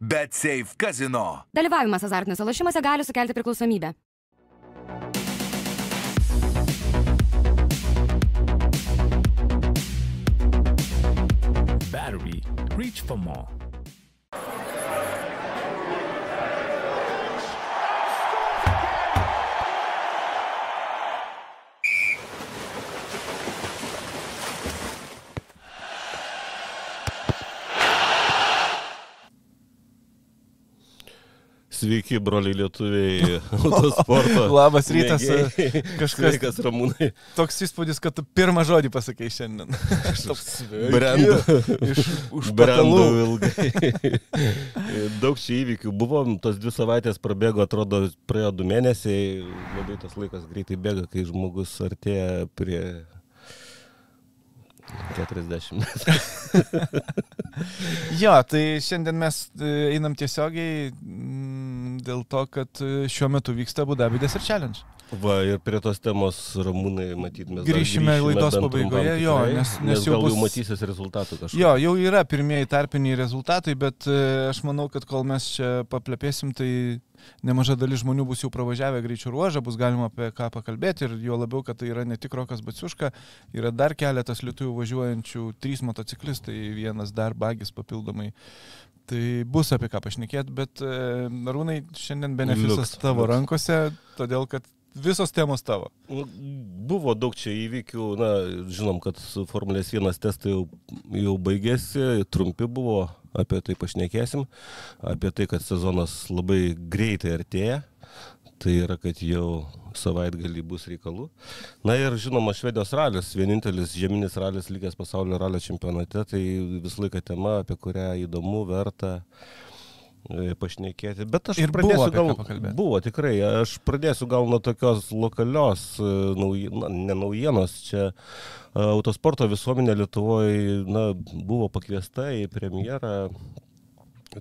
Bet Safe Casino. Dalyvavimas azartiniuose lošimuose gali sukelti priklausomybę. Battery. Reach for more. Sveiki, broliai lietuviai, autosporto. Labas rytas. mėgėjai. Kažkas Sveikas, Ramūnai. toks įspūdis, kad tu pirmą žodį pasakai šiandien. Toks Brendo. Iš už patalų. ilgai. Daug čia įvykių buvo, tos dvi savaitės prabėgo, atrodo, praėjo du mėnesiai, labai tas laikas greitai bėga, kai žmogus artėja prie 40 metų. Jo, tai šiandien mes e, einam tiesiogiai dėl to, kad e, šiuo metu vyksta Abu Dhabi Desert Challenge. Va, ir prie tos temos, Ramūnai, matyt, mes dar Grįšime laidos pabaigoje, trumpam jo, tikrai, nes- nes jau bus- jau matysis rezultatų kažkokių. Jo, jau yra pirmieji tarpiniai rezultatai, bet e, aš manau, kad kol mes čia paplepėsim, tai nemaža dalis žmonių bus jau pravažiavę greičio ruožą, bus galima apie ką pakalbėti ir jo labiau, kad tai yra ne tik Rokas Baciuška, yra dar keletas lietuvių važiuojančių, trys motociklistai, vienas dar bagis papildomai. Tai bus apie ką pašnekėti, bet e, Arūnai, šiandien benefisas Liuks, tavo rankose, todėl kad visos temos tavo. Nu, Buvo daug čia įvykių, na, žinom, kad Formulės 1 testai jau, jau baigėsi, trumpi buvo, apie tai pašnekėsim, apie tai, kad sezonas labai greitai artėja, tai yra, kad jau savaitgalį bus reikalų. Na ir žinoma, Švedijos ralis, vienintelis žeminis ralis likęs pasaulio ralio čempionate, tai visą laiką tema, apie kurią įdomu, verta e, pašnekėti. Bet aš Ir pradėsiu gal... Buvo, tikrai. Aš pradėsiu gal nuo tokios lokalios, e, nauji, na, ne naujienos. Čia e, autosporto visuomenė Lietuvoje na, buvo pakviesta į premjerą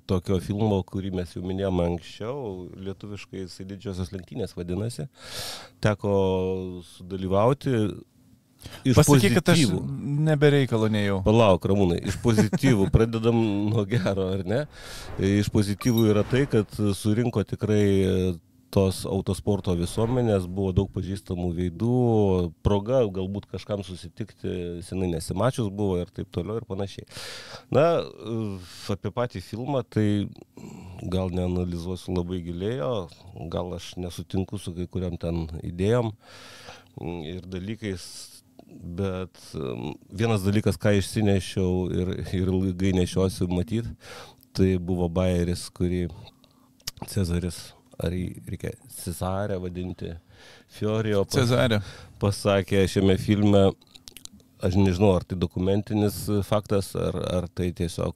tokio filmo, kurį mes jau minėjome anksčiau, lietuviškai jisai didžiosios lenktynės vadinasi. Teko sudalyvauti. Iš Pasakyk, kad aš pozityvų. nebereikalo nejau. Palauk, Ramūnai, iš pozityvų pradedam nuo gero, ar ne? Iš pozityvų yra tai, kad surinko tikrai tos autosporto visuomenės, buvo daug pažįstamų veidų, proga galbūt kažkam susitikti, senai nesimačius buvo ir taip toliau ir panašiai. Na, apie patį filmą, tai gal neanalizuosiu labai giliai, o gal aš nesutinku su kai kuriam ten idėjom ir dalykais, bet um, vienas dalykas, ką išsinešiau ir, ir ilgai nešiosiu matyti, tai buvo Bayeris, kurį Cezaris, ar reikia Cezarę vadinti, Fiorio pas- Cezarė. pasakė šiame filme, aš nežinau, ar tai dokumentinis faktas, ar, ar tai tiesiog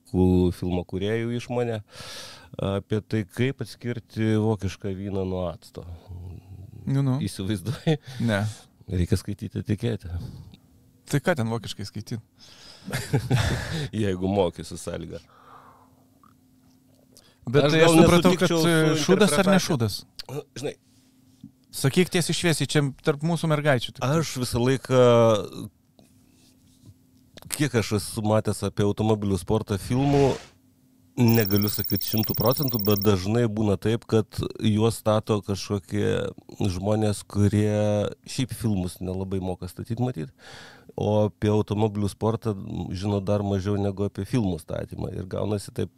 filmo kuriejų išmonė, apie tai, kaip atskirti vokišką vyną nuo acto. Nu, nu. Įsivaizduoji, Ne. reikia skaityti etiketę. Tai ką ten vokiškai skaityti? Jeigu mokysi sąlygą. Bet Aš tai aš supratau, kad šūdas ar ne šūdas? Žinai, Sakyk tiesiai šviesiai, čia tarp mūsų mergaičių. tik. aš visą laiką, kiek aš esu matęs apie automobilių sportą filmų, negaliu sakyti šimtų procentų, bet dažnai būna taip, kad juos stato kažkokie žmonės, kurie šiaip filmus nelabai moka statyti, matyti, o apie automobilių sportą žino dar mažiau negu apie filmų statymą. Ir gaunasi taip.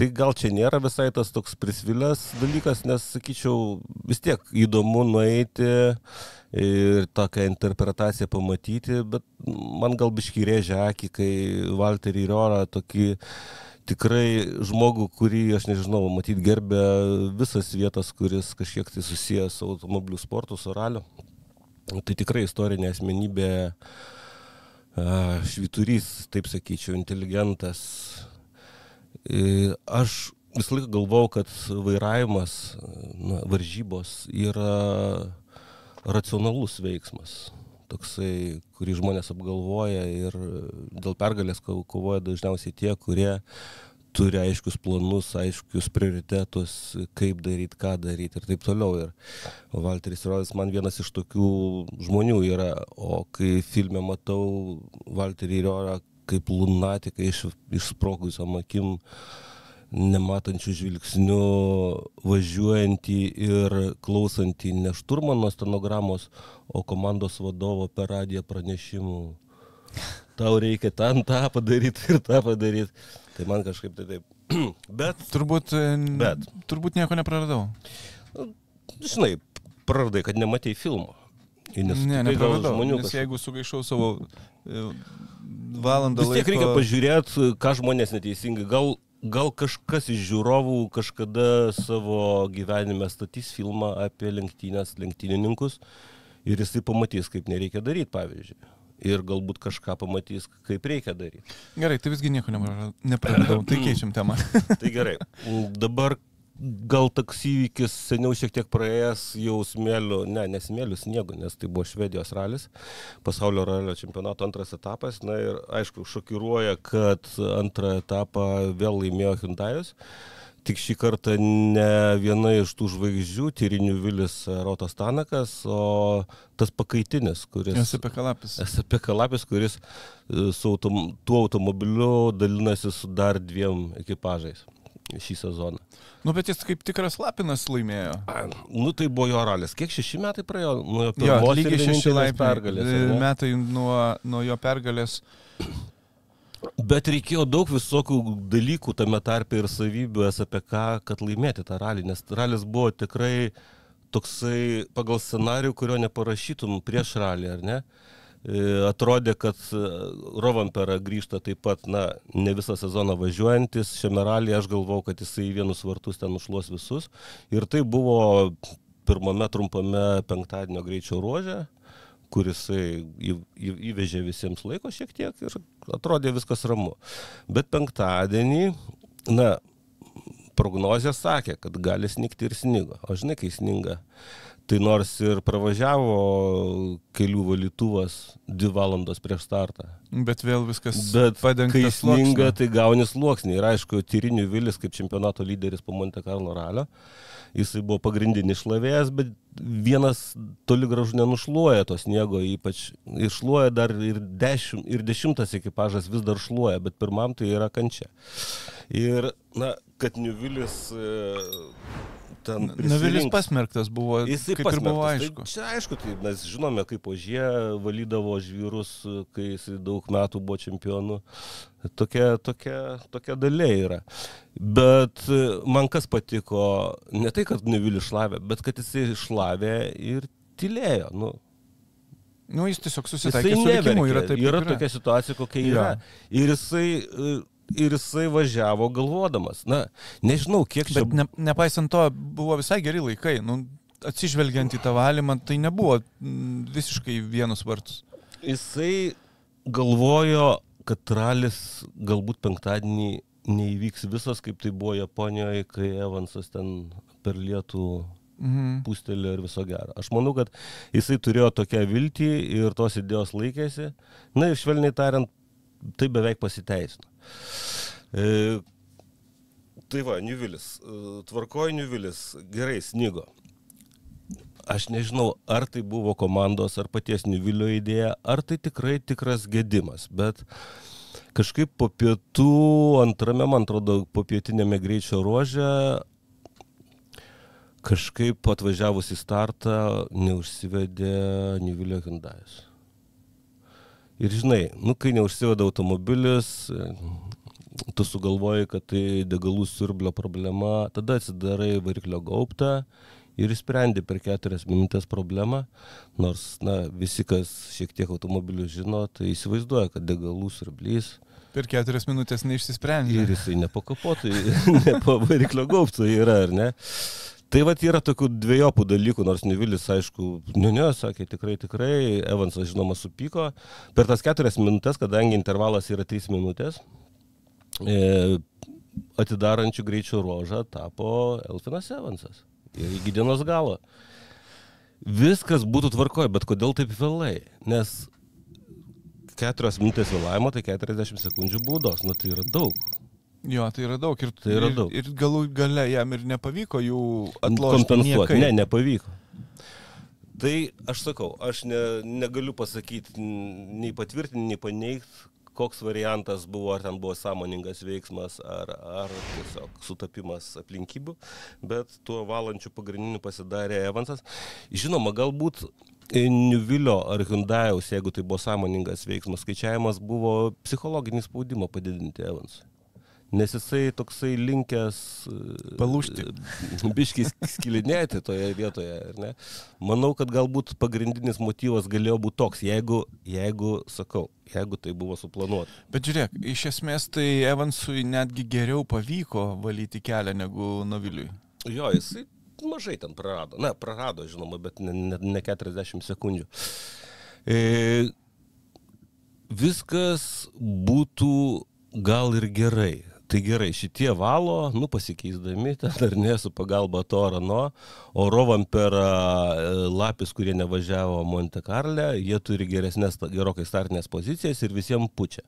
Tai gal čia nėra visai tas toks prisvilęs dalykas, nes, sakyčiau, vis tiek įdomu nueiti ir tokią interpretaciją pamatyti, bet man gal biški rėžia akį, kai Walterį Riorą tokį tikrai žmogų, kurį, aš nežinau, matyt gerbė visas vietas, kuris kažkiek tai susijęs su automobilių sportu, su raliu. Tai tikrai istorinė asmenybė, švyturys, taip sakyčiau, inteligentas. E, Aš visą laiką galvau, kad vairavimas, na, varžybos yra racionalus veiksmas. Toksai, kurį žmonės apgalvoja ir dėl pergalės ko- kovoja dažniausiai tie, kurie turi aiškius planus, aiškius prioritetus, kaip daryti, ką daryti ir taip toliau. Ir Valteris Rojas man vienas iš tokių žmonių yra, o kai filme matau Valterį Riorą kaip lunatiką iš, išsprogusiam akim, nematančių žvilgsnių važiuojantį ir klausantį ne šturmano stenogramos, o komandos vadovo per radiją pranešimų. Tau reikia ten tą padaryti ir tą padaryti. Tai man kažkaip tai taip. Bet, Turbūt, e, Bet. turbūt nieko nepraradau. žinai, praradai, kad nematei filmo. Ir Ne, nepraradau. žmonių Nes jeigu sugaišau savo e, valandą Vis tiek laiko... reikia pažiūrėti, ką žmonės neteisingai. Gal, gal kažkas iš žiūrovų kažkada savo gyvenime statys filmą apie lenktynės, lenktynininkus ir jisai pamatys, kaip nereikia daryti, pavyzdžiui. Ir galbūt kažką pamatys, kaip reikia daryti. Gerai, tai visgi nieko nepra- nepraradau. Tai keičiam temą. Tai gerai. Dabar gal toks įvykis seniau šiek tiek praėjęs jau smėlių, ne, nesmėlių sniego, nes tai buvo Švedijos ralis, pasaulio ralio čempionato antras etapas. Na ir aišku, šokiruoja, kad antrą etapą vėl laimėjo Hyundai'us. Tik šį kartą ne viena iš tų žvaigždžių, tyrinių Vilis Rotas Tanakas, o tas pakaitinis, kuris... Apie kalapis. SAP Kalapis, kuris e, su autom, tuo automobiliu dalinasi su dar dviem ekipažais šį sezoną. Nu, bet jis kaip tikras lapinas laimėjo. A, Nu, tai buvo jo ralis. Kiek šeši metai praėjo nuo jo Jo, pirmos ir lygiai šeši pergalės? e? Metai nuo, nuo jo pergalės. Bet reikėjo daug visokių dalykų tame tarpe ir savybių SAPK, kad laimėti tą ralį, nes ralis buvo tikrai toksai pagal scenarių, kurio neparašytum prieš ralį, ar ne? E, Atrodė, kad e, Rovampera grįžta taip pat, na, ne visą sezoną važiuojantis. Šiame ralyje aš galvau, kad jisai vienus vartus ten užluos visus. Ir tai buvo pirmame trumpame penktadienio greičio ruožė, kuris įvežė visiems laiko šiek tiek ir atrodė viskas ramu. Bet penktadienį, na, prognozija sakė, kad gali snigti ir snigo. O žinai, kai sninga, tai nors ir pravažiavo kelių valytuvas dvi valandos prieš startą. Bet vėl viskas Bet kai padengta sninga, tai gauni sluoksnį. Ir aišku, Tyrinių Vilis kaip čempionato lyderis po Monte Carlo ralio, jisai buvo pagrindinis šlavėjas, bet vienas toli gražu nenušluoja to sniego, ypač iššluoja dar ir, dešimt, ir dešimtas ekipažas vis dar šluoja, bet pirmam tai yra kančia. Ir, na, kad Niuvilis e, ten... Navilis prisirinks- pasmerktas buvo, Jisai kaip ir buvo pasmerktas. aišku. Tai, čia aišku, tai mes žinome, kaip ožie valydavo žvyrus, kai jis daug metų buvo čempionu. Tokia, tokia, tokia dalė yra. Bet e, man kas patiko, ne tai, kad Nevilis šlavė, bet kad jisai šlavė ir tylėjo. Nu, Nu, jis tiesiog jisai susitaikė su likimu, yra taip. kaip yra tokia situacija, kokia Jo. yra. Ir jisai, e, ir jisai važiavo galvodamas. Na, nežinau, kiek čia Bet ne, nepaisant to, buvo visai geri laikai. Nu, atsižvelgiant į tą valymą, tai nebuvo mm, visiškai vienus vartus. Jisai galvojo, kad ralis galbūt penktadienį neįvyks visas, kaip tai buvo Japonijoje, kai Evansas ten per lietų Mhm. pustelė ir viso gero. Aš manau, kad jisai turėjo tokią viltį ir tos idėjos laikėsi. Na ir švelniai tariant, tai beveik pasiteisino. E, tai va, Niuvilis. Tvarkoju Niuvilis. Gerai, snygo. Aš nežinau, ar tai buvo komandos, ar paties Niuvilio idėja, ar tai tikrai tikras gedimas, bet kažkaip po pietų, antrame, man atrodo, po pietinėme greičio ruože, kažkaip atvažiavus į startą neužsivedė Nivilio Hyundai'us. Ir žinai, nu kai neužsiveda automobilis, tu sugalvoji, kad tai degalų siurblio problema, tada atsidarai variklio gaubtą ir išsprendi per keturias minutės problemą, nors, na, visi, kas šiek tiek automobilių žino, tai įsivaizduoja, kad degalų siurblys Per keturias minutės neišsisprendė. ir jisai ne po kapotu, ne po variklio gaubtu yra, ar ne? Tai vat yra tokių dviejopų dalykų, nors Nevilis, aišku, ne, ne, sakė tikrai, tikrai, Evansas, žinoma, supyko. Per tas keturias minutės, kadangi intervalas yra trys minutės, e, atidarančių greičio ruožą tapo Elfinas Evansas. Ir iki dienos galo. Viskas būtų tvarkoje, bet kodėl taip vėlai? Nes keturios minutės vėlavimo, tai 40 sekundžių būdos, nu tai yra daug. Jo, tai yra daug. Ir, Tai yra ir, daug. ir galų gale jam ir nepavyko jų atlošti. Ne, nepavyko. Tai aš sakau, aš ne, negaliu pasakyti, nei patvirtinti, nei paneigti, koks variantas buvo, ar ten buvo sąmoningas veiksmas, ar, ar tiesiog sutapimas aplinkybių, bet tuo valančiu pagrindiniu pasidarė Evansas. Žinoma, galbūt Niuvilio ar Hyundai'aus, jeigu tai buvo sąmoningas veiksmas, skaičiavimas buvo psichologinį spaudimą padidinti Evansui. Nes jisai toksai linkęs e, Palūžti. biškis skilinėti toje vietoje. Ne? Manau, kad galbūt pagrindinis motyvas galėjo būti toks, jeigu, jeigu, sakau, jeigu tai buvo suplanuota. Bet žiūrėk, iš esmės tai Evansui netgi geriau pavyko valyti kelią negu Noviliui. Jo, jisai mažai ten prarado. Na, prarado, žinoma, bet ne, ne, ne 40 sekundžių. E, viskas būtų gal ir gerai. Tai gerai, šitie valo, nu pasikeisdami, ten dar ne su pagalba to ar ano, o Rovampera lapis, kurie nevažiavo Monte Carle, jie turi geresnės, gerokai startinės pozicijas ir visiems pučia.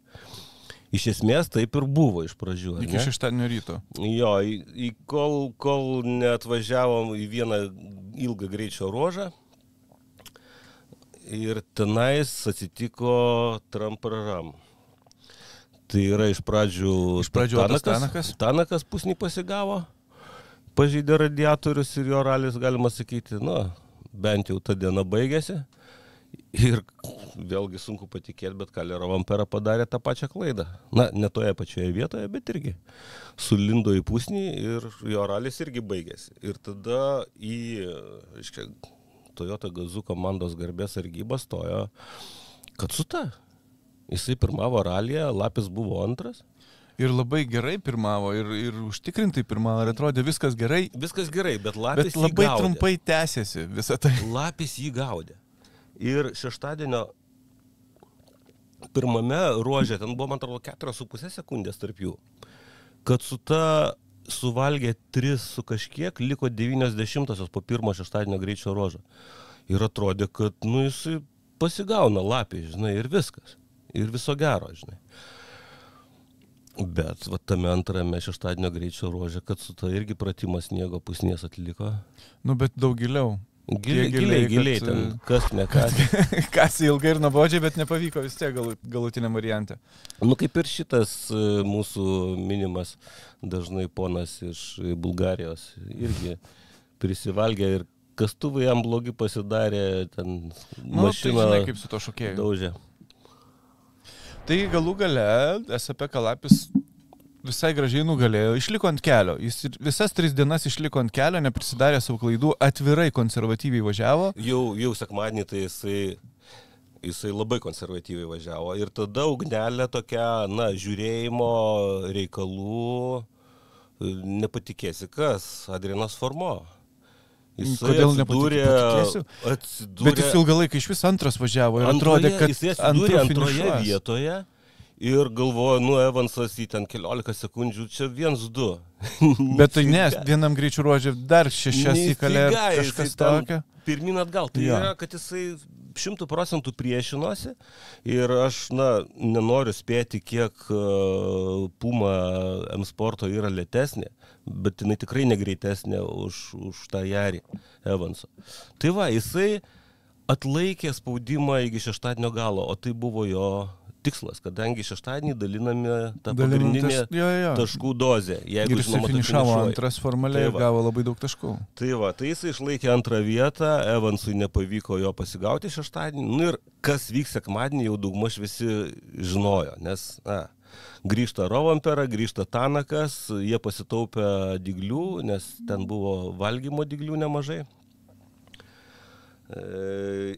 Iš esmės taip ir buvo iš pradžių. ar Iki šeštadienio ryto. Jo, į, į kol, kol neatvažiavom į vieną ilgą greičio ruožą. Ir tenais atsitiko Trampararam. Tai yra iš pradžių... Iš pradžių Otas Tanakas. Tanakas pusnį pasigavo, pažeidė radiatorius ir jo ralis, galima sakyti, nu, bent jau ta diena baigėsi. Ir vėlgi sunku patikėti, bet Kalero Vampera padarė tą pačią klaidą. Na, ne toje pačioje vietoje, bet irgi sulindo į pusnį ir jo ralis irgi baigėsi. Ir tada į, aiškiai, Toyota Gazoo komandos garbės sargybą stojo Katsuta. Jisai pirmavo ralyje, Lapis buvo antras. Ir labai gerai pirmavo, ir, ir užtikrintai pirmavo, ir atrodė viskas gerai, Viskas gerai, bet Lapis bet labai trumpai tęsiasi visą tai. Lapis jį gaudė. Ir šeštadienio pirmame ruožė, ten buvo, man atrodo, 4,5 sekundės tarp jų. Kad su ta suvalgė 3 su kažkiek, liko 90-osios po pirmo šeštadienio greičio ruožo. Ir atrodė, kad, nu, jisai pasigauna lapį, žinai, ir viskas. Ir viso gero, žinai. Bet va, tame antrame šeštadienio greičio ruožė, kad su ta irgi pratimas sniego pusnies atliko. Nu, bet daug giliau. Giliai, giliai, giliai, kad, ten kas ne kas. Kasi ilgai ir nuobodžiai, bet nepavyko vis tiek galu, galutiniam variantė. Nu, kaip ir šitas e, mūsų minimas dažnai ponas iš Bulgarijos irgi prisivalgė ir kastuvai jam blogi pasidarė, ten Nu, tai mašina žinai, kaip su to šokėju. daužė. Tai galų gale SP Kalapis visai gražiai nugalėjo, išliko ant kelio. Jis visas tris dienas išliko ant kelio, neprisidarė savo klaidų, atvirai konservatyviai važiavo. Jau, jau sekmadienį tai jisai, jisai labai konservatyviai važiavo. Ir tada ugnelė tokia, na, žiūrėjimo reikalų, nepatikėsi kas, Adrianas Formo. Jisai Kodėl atsidūrė, atsidūrė, Bet jis ilgą laiką iš vis antras važiavo ir Antroje, atrodė, kad jisai atsidūrė antroje finišuos. vietoje ir galvojo, nu, Evansas į ten keliolika sekundžių, čia viens du. Bet tai ne, vienam greičiu ruožė dar šešias įkalė ir kažkas tokio. Pirmin atgal. Tai Jo. yra, kad jisai šimtų procentų priešinosi ir aš, na, nenoriu spėti, kiek uh, Puma M Sporto yra lėtesnė, bet jinai tikrai negreitesnė už, už tą Jarį Evanso. Tai va, jisai atlaikė spaudimą iki šeštadienio galo, o tai buvo jo tikslas, kadangi šeštadienį dalinami tą Dalinam pagrindinę taš- jo, jo. taškų dozę. Jeigu, Ir jis finišavo antras formaliai Tai va. gavo labai daug taškų. Tai va, tai jis išlaikė antrą vietą, Evansui nepavyko jo pasigauti šeštadienį. Nu ir kas vyks sekmadienį jau daugmaž visi žinojo, nes, na, grįžta Rovampera, grįžta Tanakas, jie pasitaupė diglių, nes ten buvo valgymo diglių nemažai. E,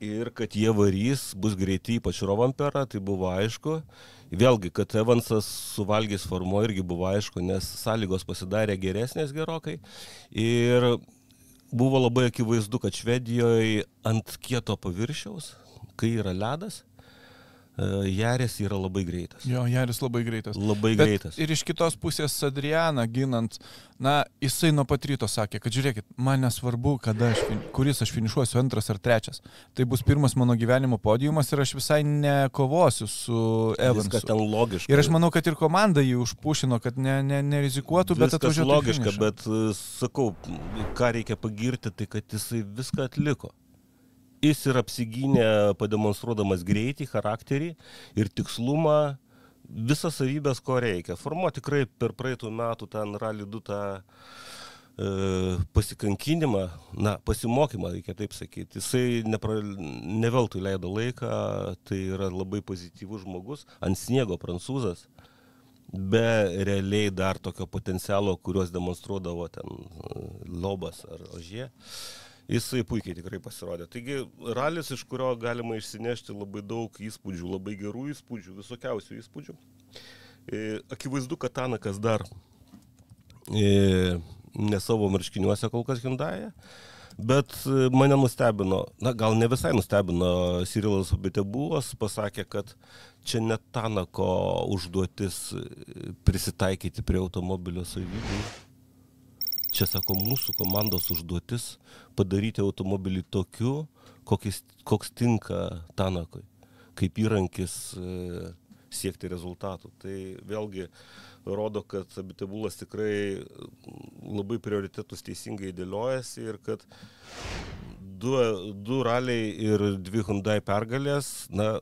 ir kad jie varys, bus greiti, ypač Rovampera, tai buvo aišku. Vėlgi, kad Evansas suvalgys formo irgi buvo aišku, nes sąlygos pasidarė geresnės gerokai. Ir buvo labai akivaizdu, kad Švedijoje ant kieto paviršiaus, kai yra ledas, Jarės yra labai greitas. Jo, Jaris labai greitas. Labai Bet greitas. Ir iš kitos pusės Adrianą ginant, na, jisai nuo pat ryto sakė, kad žiūrėkit, man nesvarbu, kada aš, kuris aš finišuosiu, antras ar trečias. Tai bus pirmas mano gyvenimo podiumas ir aš visai nekovosiu su Evansu. Viskas ten logiška. Ir aš manau, kad ir komanda jį užpušino, kad ne, ne, nerizikuotų, bet atvažiuotų. logiška, finišą. bet e, sakau, ką reikia pagirti, tai kad jisai viską atliko. Jis ir apsigynė pademonstruodamas greitį, charakterį ir tikslumą, visas savybės, ko reikia. Formuo tikrai per praeitų metų ten rally 2 tą e, pasikankinimą, na, pasimokymą, reikia taip sakyti. Jisai nepra, neveltui leido laiką, tai yra labai pozityvus žmogus, ant sniego prancūzas, be realiai dar tokio potencialo, kuriuos demonstruodavo ten e, Lobas ar Ožė. Jisai puikiai tikrai pasirodė. Taigi, ralis, iš kurio galima išsinešti labai daug įspūdžių, labai gerų įspūdžių, visokiausių įspūdžių. E, akivaizdu, kad Tanakas dar e, ne savo marškiniuose kol kas Hyundai, bet e, mane nustebino, na gal ne visai nustebino, Sirilas Obitebuvas pasakė, kad čia net Tanako užduotis e, prisitaikyti prie automobilio savybių. Čia, sako, mūsų komandos užduotis padaryti automobilį tokiu, kokis, koks tinka Tanakui, kaip įrankis e, siekti rezultatų. Tai vėlgi rodo, kad Abitebulas tikrai labai prioritetus teisingai dėliojasi ir kad du, du raliai ir dvi Hyundai pergalės, na,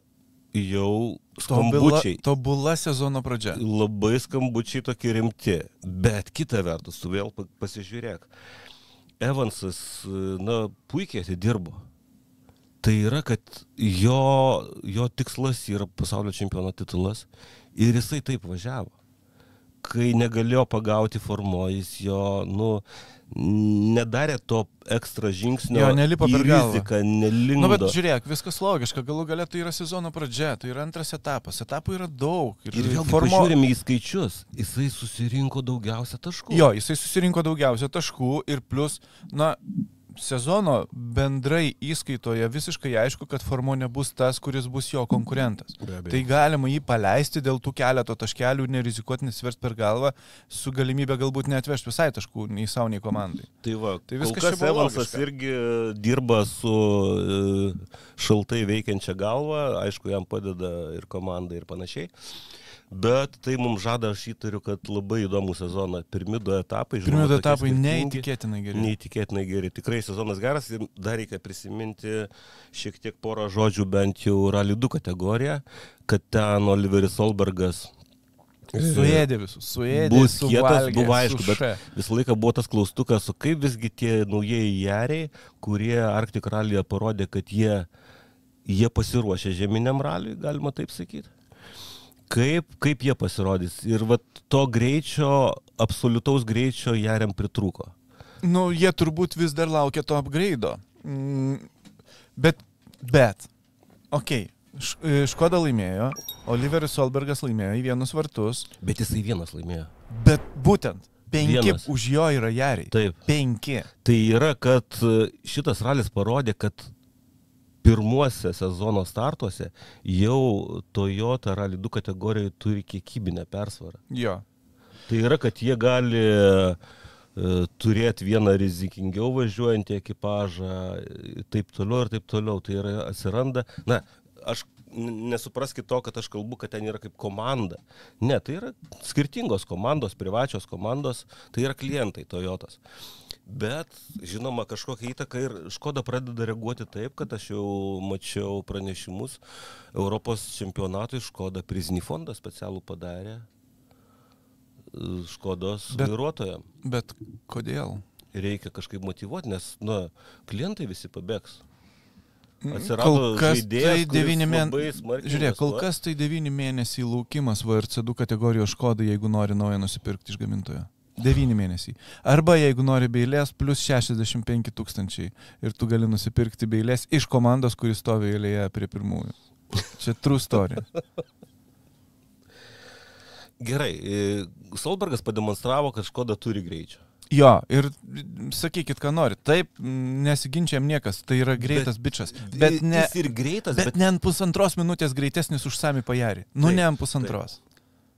jau skambučiai. Tobula, tobula sezono pradžia. Labai skambučiai tokie rimti. Bet kita vertus, tu vėl pa- pasižiūrėk. Evansas, na, puikiai atidirbo. Tai yra, kad jo, jo tikslas yra pasaulio čempiono titulas ir jisai taip važiavo. Kai negalėjo pagauti formo, jis jo, nu, nedarė to ekstra žingsnio. Jo, nelipo per riziką, nelindo. Na, nu, bet žiūrėk, viskas logiška, galų galia tai yra sezono pradžia, tai yra antras etapas, etapų yra daug. Ir vėlgi formo- pažiūrėme į skaičius, jisai susirinko daugiausia taškų. Jo, jisai susirinko daugiausia taškų ir plus, na, sezono bendrai įskaitoje visiškai aišku, kad Formo nebus tas, kuris bus jo konkurentas. Tai galima jį paleisti dėl tų keleto taškelių ir nerizikuoti nesivers per galvą, su galimybė galbūt neatvežti visai taškų nei savo, nei komandai. Tai va, Tai viskas čia buvo Evansas irgi dirba su e, šaltai veikiančia galva, aišku, jam padeda ir komanda ir panašiai. Bet tai mums žada, aš įtariu, kad labai įdomų sezoną. Pirmi du etapai. Pirmie du tokie etapai neįtikėtinai geri. Neįtikėtinai geri. Tikrai sezonas geras ir dar reikia prisiminti šiek tiek porą žodžių bent jau Rally 2 kategoriją, kad ten Oliveris Solbergas Suėdė visus, suėdė. bus kietas, buvo aišku, bet visą laiką buvo tas klaustukas, o kaip visgi tie naujieji jariai, kurie Arktik ralyje parodė, kad jie, jie pasiruošė žeminiam raliui, galima taip sakyti. Kaip, kaip jie pasirodys. Ir va to greičio, absoliutaus greičio jariam pritrūko. Nu, jie turbūt vis dar laukia to upgrade. Mm, bet, bet, okei, okay. Škoda laimėjo, Oliveris Solbergas laimėjo į vienus vartus, Bet jisai vienas laimėjo. bet būtent penki Vienas. už jo yra jariai. Taip. Penki. Tai yra, kad e, šitas ralis parodė, kad pirmuose sezono startuose jau Toyota Rally 2 kategorijoje turi kiekybinę persvarą. Jo. Tai yra, kad jie gali e, turėti vieną rizikingiau važiuojantį ekipažą, e, taip toliau ir taip toliau. Tai yra atsiranda, na, aš nesupraskit to, kad aš kalbu, kad ten yra kaip komanda. Ne, tai yra skirtingos komandos, privačios komandos, tai yra klientai Toyotas. Bet, žinoma, kažkokia įtaka ir Škoda pradeda reaguoti taip, kad aš jau mačiau pranešimus, Europos čempionatui Škoda prizinį fondą specialų padarė e, Škodos Bet- Bet... vairuotojam. Bet kodėl? Reikia kažkaip motivuoti, nes, na, klientai visi pabėgs. Kol Atsirado kas žaidėjas, tai kuris devyni mėnesiai. labai smarkiai Žiūrėk, kol kas tai devyni mėnesiai laukimas VRC2 kategorijos Škodai, jeigu nori naują nusipirkti iš gamintojo. Devyni mėnesiai. Arba jeigu nori beilės, plus 65 tūkstančiai. Ir tu gali nusipirkti beilės iš komandos, kuris stovi eilėje prie pirmųjų. Čia true story. Gerai, e, Solbergas pademonstravo, kad Škoda turi greičio. Jo, ir sakykit, ką nori. Taip, nesiginčiam niekas, tai yra greitas bičias. Bet ne, Jis ir greitas, bet bet, ne ant pusantros minutės greitesnis už Sami Pajarį. Nu, Taip, ne ant pusantros.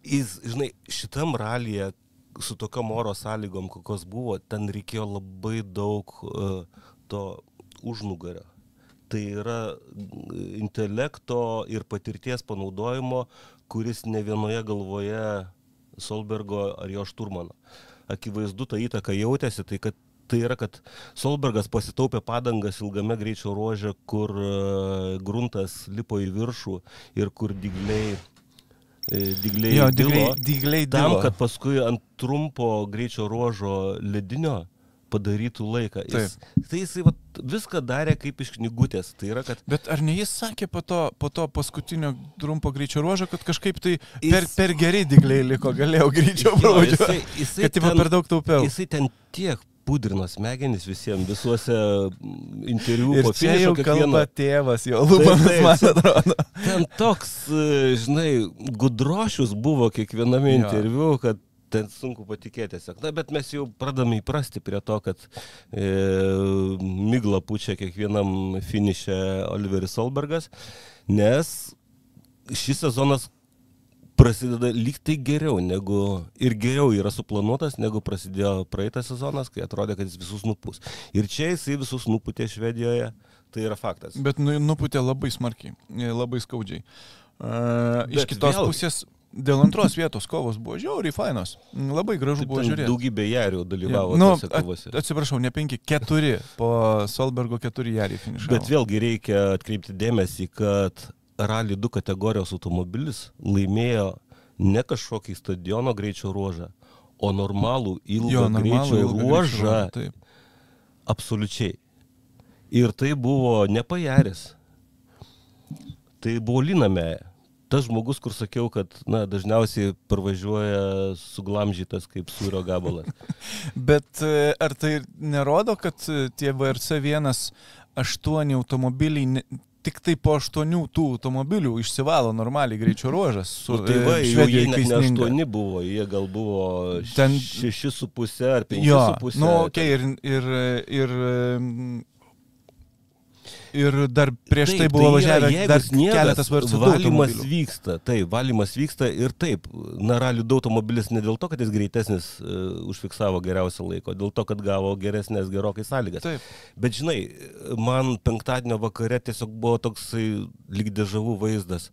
jis, žinai, šitam ralyje su tokiom oro sąlygom, kokios buvo, ten reikėjo labai daug uh, to užnugario. Tai yra mm, intelekto ir patirties panaudojimo, kuris ne vienoje galvoje Solbergo ar jo šturmano. Akivaizdu, ta įtaka jautėsi, tai kad tai yra, kad Solbergas pasitaupė padangas ilgame greičio ruože, kur e, gruntas lipo į viršų ir kur digliai, e, digliai, Jo, dilo, dygliai, dygliai tam, dilo. kad paskui ant trumpo greičio ruožo ledinio padarytų laiką. Jis, tai jisai vat, viską darė kaip iš knygutės. Tai yra, kad Bet ar ne jis sakė po to, po to paskutinio trumpo greičio ruožo, kad kažkaip tai per, Jis- per geri dygliai liko, galėjau greičiau pravažiuoti. jisai- jisai Kad ten- per daug taupiau. Jisai ten tiek pudrino smegenis visiems, visuose mm, interviu Ir čia jau kalba tėvas, jo lūpomis, man atrodo. Ten toks, e, žinai, gudrošius buvo kiekviename interviu, kad ten sunku patikėti tiesiog. Na, bet mes jau pradame įprasti prie to, kad e, migla pučia kiekvienam finiše Oliveris Solbergas, nes šis sezonas prasideda lyg tai geriau negu ir geriau yra suplanuotas, negu prasidėjo praeitas sezonas, kai atrodė, kad jis visus nupūs. Ir čia jisai visus nupūtė Švedijoje, tai yra faktas. Bet nu, nuputė labai smarkiai, e, labai skaudžiai. Uh, iš Bet kitos vėlgi- pusės, dėl antros vietos kovos buvo žiauriai fainos. Labai gražu Taip, buvo žiūrėti. Daugybė jarių dalyvavo Nu, tose kovose. at- atsiprašau, ne penki, keturi po Solbergo keturi jariai finišavo. Bet vėlgi reikia atkreipti dėmesį, kad Rally 2 kategorijos automobilis laimėjo ne kažkokį stadiono greičio ruožą, o normalų ilgą jo, normalų greičio ilgą greičio ruožą Taip. absoliučiai. Ir tai buvo ne pajaris. Tai buvo liname. Tas žmogus, kur sakiau, kad na, dažniausiai parvažiuoja suglamžytas kaip sūrio gabalas. Bet e, ar tai nerodo, kad e, tie VRC1-8 automobiliai ne, tik tai po 8 tų automobilių išsivalo normaliai greičio ruožas su Nu, tai va, e, jie Švedijai, net ne aštuoni buvo, jie gal buvo Ten- šeši su pusė ar penki Jo, su pusė. nu, okay, ir, ir, ir, mm, ir dar prieš tai Taip, buvo yra, važiavę jeigu dar sniegas, keletas VRC Valymas vyksta, taip, valymas vyksta ir taip. Na, ralių du automobilis ne dėl to, kad jis greitesnis uh, užfiksavo geriausią laiko, dėl to, kad gavo geresnės gerokai sąlygas. Taip. Bet žinai, man penktadienio vakare tiesiog buvo toksai lyg dežavų vaizdas.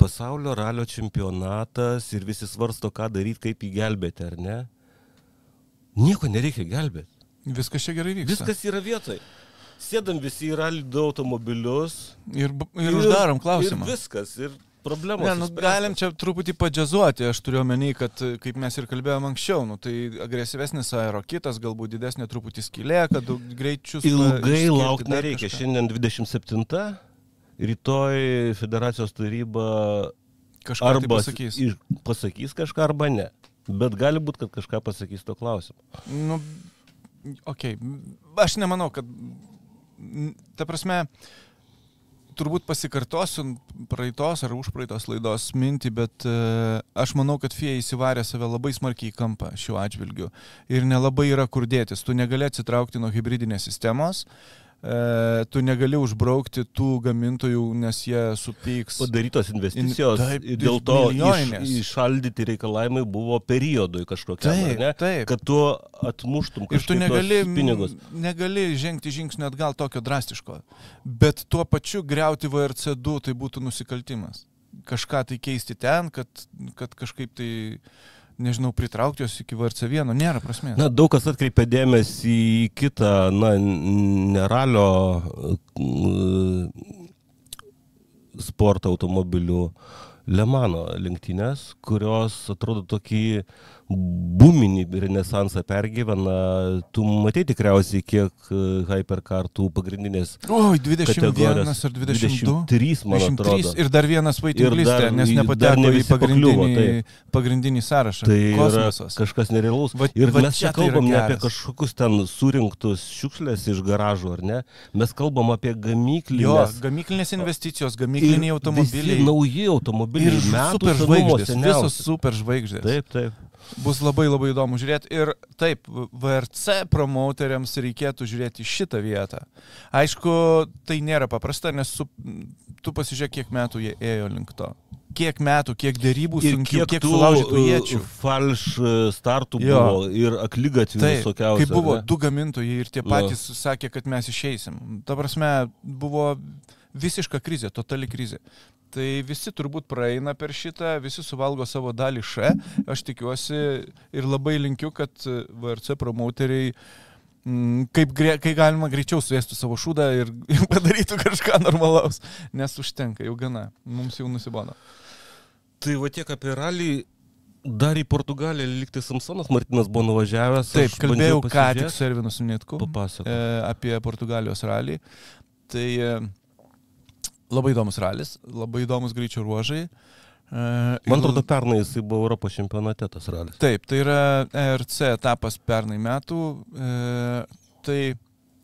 Pasaulio ralio čempionatas ir visi svarsto, ką daryti, kaip jį gelbėti, ar ne? Nieko nereikia gelbėti. Viskas čia gerai vyksta. Viskas yra vietoj. Sėdam visi į ralį du automobilius. Ir, b- ir uždarom klausimą. Ir viskas. Ir problemos. Ne, nu, galim čia truputį padžiazuoti, aš turiu omeny, kad e, kaip mes ir kalbėjome anksčiau, nu, tai agresyvesnis aerokitas, galbūt didesnė truputį skylė, kad greičius. Ilgai išskirti, laukti nereikia. kažką. Šiandien 27. Rytoj federacijos taryba Kažką tai arba pasakys. iš- pasakys kažką arba ne. Bet gali būti, kad kažką pasakys to klausimu. Nu, okei. Okay. Aš nemanau, kad. Ta prasme, turbūt pasikartosiu praeitos ar užpraeitos laidos mintį, bet e, aš manau, kad FIA įsivarė save labai smarkiai į kampą šiuo atžvilgiu ir nelabai yra kur dėtis. Tu negali atsitraukti nuo hybridinės sistemos, e, tu negali užbraukti tų gamintojų, nes jie supyks. Padarytos investicijos In- taip, dėl to iš, milijoninės. išaldyti reikalavimai buvo periodui kažkokiam, Taip, ne? taip. kad tu atmuštum Ir tu negali, pinigus. negali žengti žingsnį atgal tokio drastiško. Bet tuo pačiu greuti VRC2 tai būtų nusikaltimas. Kažką tai keisti ten, kad, kad kažkaip tai, nežinau, pritraukti juos iki VRC1, nėra prasmės. Na, daug kas atkreipia dėmesį į kitą, na, neralio sporto automobilių Lemano lenktynės, kurios atrodo tokį buminį renesansą pergyvena. Tu matai tikriausiai, kiek e, hypercar tų pagrindinės Oi, 21 kategorijos. ar 22? 23, man 23 atrodo. ir dar vienas vaiting Ir listė, dar- nes nepateko ne į visi pakliuvo, pagrindinį, pagrindinį sąrašą. Tai Kosmosas. kažkas nerealaus. Va- ir va mes čia tai kalbam ne apie kažkokius ten surinktus šiukšlės iš garažų, ar ne? Mes kalbam apie Jo, gamyklinės. gamyklinės investicijos, gamykliniai automobiliai. Nauji automobiliai. Ir metų super senumo žvaigždės, seniausi. visos super žvaigždės. Taip, taip. Bus labai labai įdomu žiūrėti. Ir taip, VRC promoteriams reikėtų žiūrėti šitą vietą. Aišku, tai nėra paprasta, nes su, tu pasižiūrėk, kiek metų jie ėjo link to. Kiek metų, kiek dėrybų sunkių, kiek, kiek tų sulaužytų uh, iečių. falš uh, startų Jo. buvo ir aklygatvių visokiausių. kai buvo ne? du gamintojai ir tie Jo. patys sakė, kad mes išeisim. Ta prasme, buvo visiška krizė, totali krizė. Tai visi turbūt praeina per šitą, visi suvalgo savo dalį š. Aš tikiuosi ir labai linkiu, kad VRC promoteriai mm, kaip grė, kai galima greičiau suėstų savo šūdą ir, ir padarytų kažką normalaus, nes užtenka, jau gana, mums jau nusibono. Tai va tiek apie ralį. Dar į Portugaliją liktai Samsonas Martinas buvo nuvažiavęs. Taip, kalbėjau ką tik su Ervinu Sunitku e, apie Portugalijos ralį. Tai e, labai įdomus ralis, labai įdomus greičio ruožai. E, Man atrodo, pernai jisai buvo Europos čempionate tas ralis. Taip, tai yra ERC etapas pernai metų. E, tai,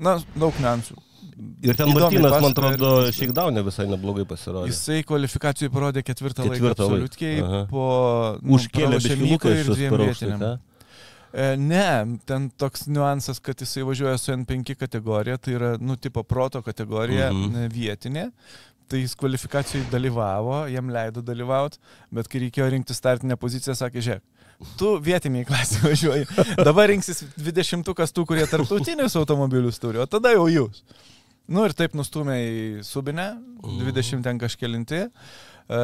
na, daug niuansų. Ir ten Įdomiai Martinas, man atrodo, ir- Shakedown'e visai neblogai pasirodė. Jisai kvalifikacijų parodė ketvirtą, Ketvirtą laiką absoliutkiai po nu, Užkėlė iš ir dviem vietiniam. E, ne, ten toks niuansas, kad jisai važiuoja su N5 kategorija, tai yra, nu, tipo proto kategorija mhm. vietinė. Tai jis kvalifikacijai dalyvavo, jam leido dalyvauti, bet kai reikėjo rinkti startinę poziciją, sakė, žiūrėk, tu vietiniai klasė važiuoji. Dabar rinksis 20 tų, kurie tarptautinius automobilius turi, o tada jau jūs. Nu ir taip nustumė į subinę, 20 ten kažkelinti. E,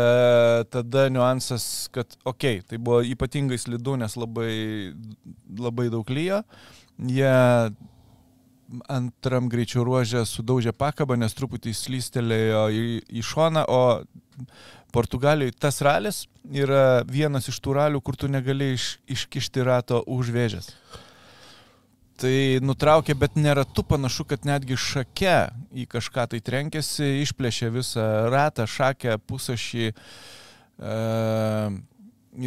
tada niuansas, kad, okei, okay, tai buvo ypatingai slidu, nes labai, labai daug lyjo. Jie antram greičio ruožė sudaužė pakabą, nes truputį slystelėjo į, į šoną, o Portugalijoje tas ralis yra vienas iš tų ralių, kur tu negali iš, iškišti rato už vėžės. Tai nutraukė, bet neratu panašu, kad netgi šake į kažką tai trenkėsi, išplėšė visą ratą, šakę, pusašį e,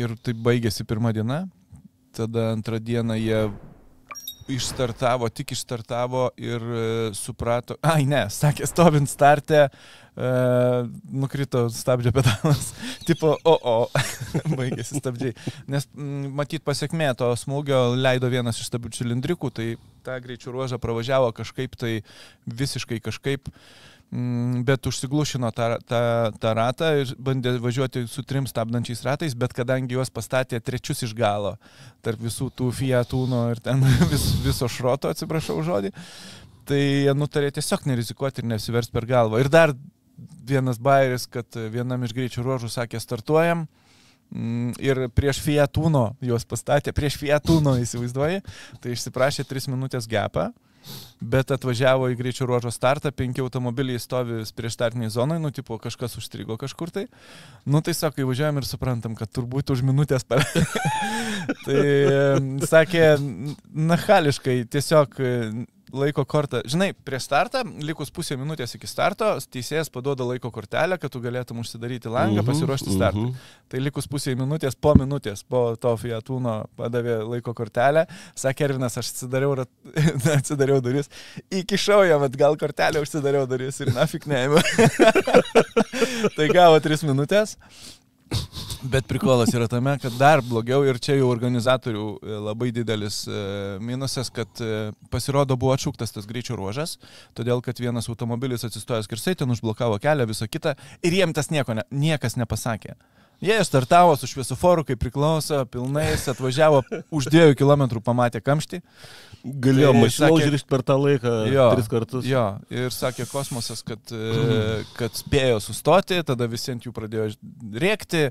ir taip baigėsi pirmą dieną. Tada antrą dieną jie išstartavo, tik išstartavo ir e, suprato, ai ne, sakė, stovint startę, e, nukrito stabdžio pedalas, tipo, o, o, baigėsi stabdžiai. Nes matyt pasiekmė to smūgio leido vienas iš stabdžių cilindrikų, tai tą greičių ruožą pravažiavo kažkaip tai visiškai kažkaip Mm, bet užsiglušino tą, tą, tą ratą ir bandė važiuoti su trim stabdančiais ratais, bet kadangi juos pastatė trečius iš galo, tarp visų tų Fiatūno ir ten vis, viso šroto, atsiprašau žodį, tai jie nutarė tiesiog nerizikuoti ir nesivers per galvą. Ir dar vienas bairis, kad vienam iš greičio ruožų sakė startuojam. mm, Ir prieš Fiatūno juos pastatė, prieš Fiatūno įsivaizduoji, tai išsiprašė 3 minutės gepą, Bet atvažiavo į greičio ruožo startą, penki automobiliai stovi prieš startiniai zonai, nu, tipo, kažkas užstrigo kažkur tai. Nu, tai sako, įvažiuojam ir suprantam, kad turbūt už minutės per... tai sakė, nachališkai, tiesiog laiko kortą. Žinai, prieš startą, likus pusė minutės iki starto, teisėjas paduoda laiko kortelę, kad tu galėtum užsidaryti langą, Mhm, pasiruošti startui. mhm. Tai likus pusė minutės, po minutės, po to Fiatūno padavė laiko kortelę, sakė Ervinas, aš atsidariau, rat... atsidariau duris, įkišau ją, bet gal kortelę užsidariau duris ir nafik neėmiau. tai gavo 3 minutės. Bet prikolas yra tame, kad dar blogiau ir čia jau organizatorių e, labai didelis e, minusas, kad e, pasirodo buvo atšauktas tas greičio ruožas, todėl kad vienas automobilis atsistojęs kirsai, ten užblokavo kelią, visą kitą ir jiem tas nieko, ne, niekas nepasakė. Jie startavo su šviesoforu, kaip priklauso, pilnais, atvažiavo už 2 km, pamatė kamštį. Galėjo Tai mašiną užrišti per tą laiką Jo, tris kartus. Jo, ir sakė kosmosas, kad, kad spėjo sustoti, tada visi ant jų pradėjo rėkti,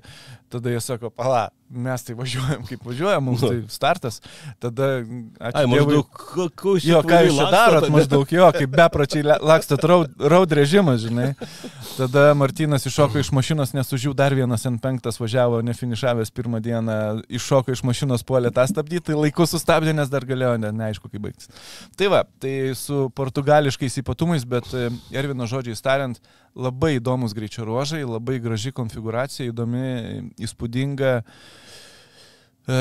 tada jie sako, pala, mes tai važiuojam kaip važiuojam, mums tai startas, tada... ačiū Ai, maždaug, ko- ko jūs Jo, ką jūs čia darot, maždaug. maždaug jo, kaip bepračiai lakstot raud, raud režimas, žinai. Tada Martinas iššoko iš mašinos, nes už jų dar vienas N5 važiavo, nefinišavęs pirmą dieną, iššoko iš mašinos, puolė tą stabdyti, tai laiku sustabdė, nes dar galėjo, ne, neaišku, kaip baigtis. Tai va, tai su portugališkais ypatumais, bet e, Ervino žodžiais tariant, labai įdomus greičio ruožai, labai graži konfiguracija, įdomi, įspūdinga. E,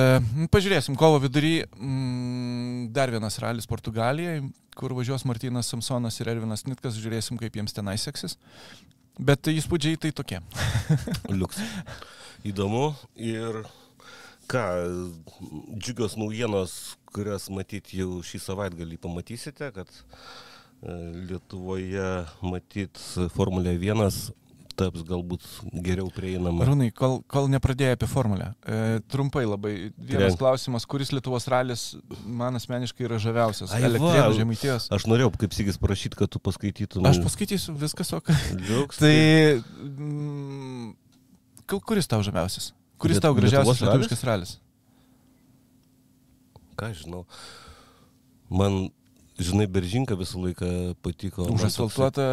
pažiūrėsim, kovo vidury mm, dar vienas ralis Portugalijai, kur važiuos Martinas Samsonas ir Ervinas Nitkas, žiūrėsim, kaip jiems tenai seksis. Bet įspūdžiai tai tokie. Liuks. Įdomu. Ir ką, džiugios naujienos, kurias matyti jau šį savaitgalį pamatysite, kad e, Lietuvoje matyt Formulė 1 taps galbūt geriau prieinama. Rūnai, kol, kol nepradėjai apie formulę. E, trumpai labai. Vienas Trenk. klausimas, kuris Lietuvos ralis man asmeniškai yra žaviausias? Elektrėnų žemaitijos. Aš norėjau kaip sėgis parašyti, kad tu paskaitytum. Aš paskaitysiu viskas, o ką. Liuks. Tai... Mm, ku- kuris tau žaviausias? Kuris Liet- tau gražiausias lietuviškas ralis? ką žinau. Man žinai, beržinka visą laiką patiko. Užasfaltuota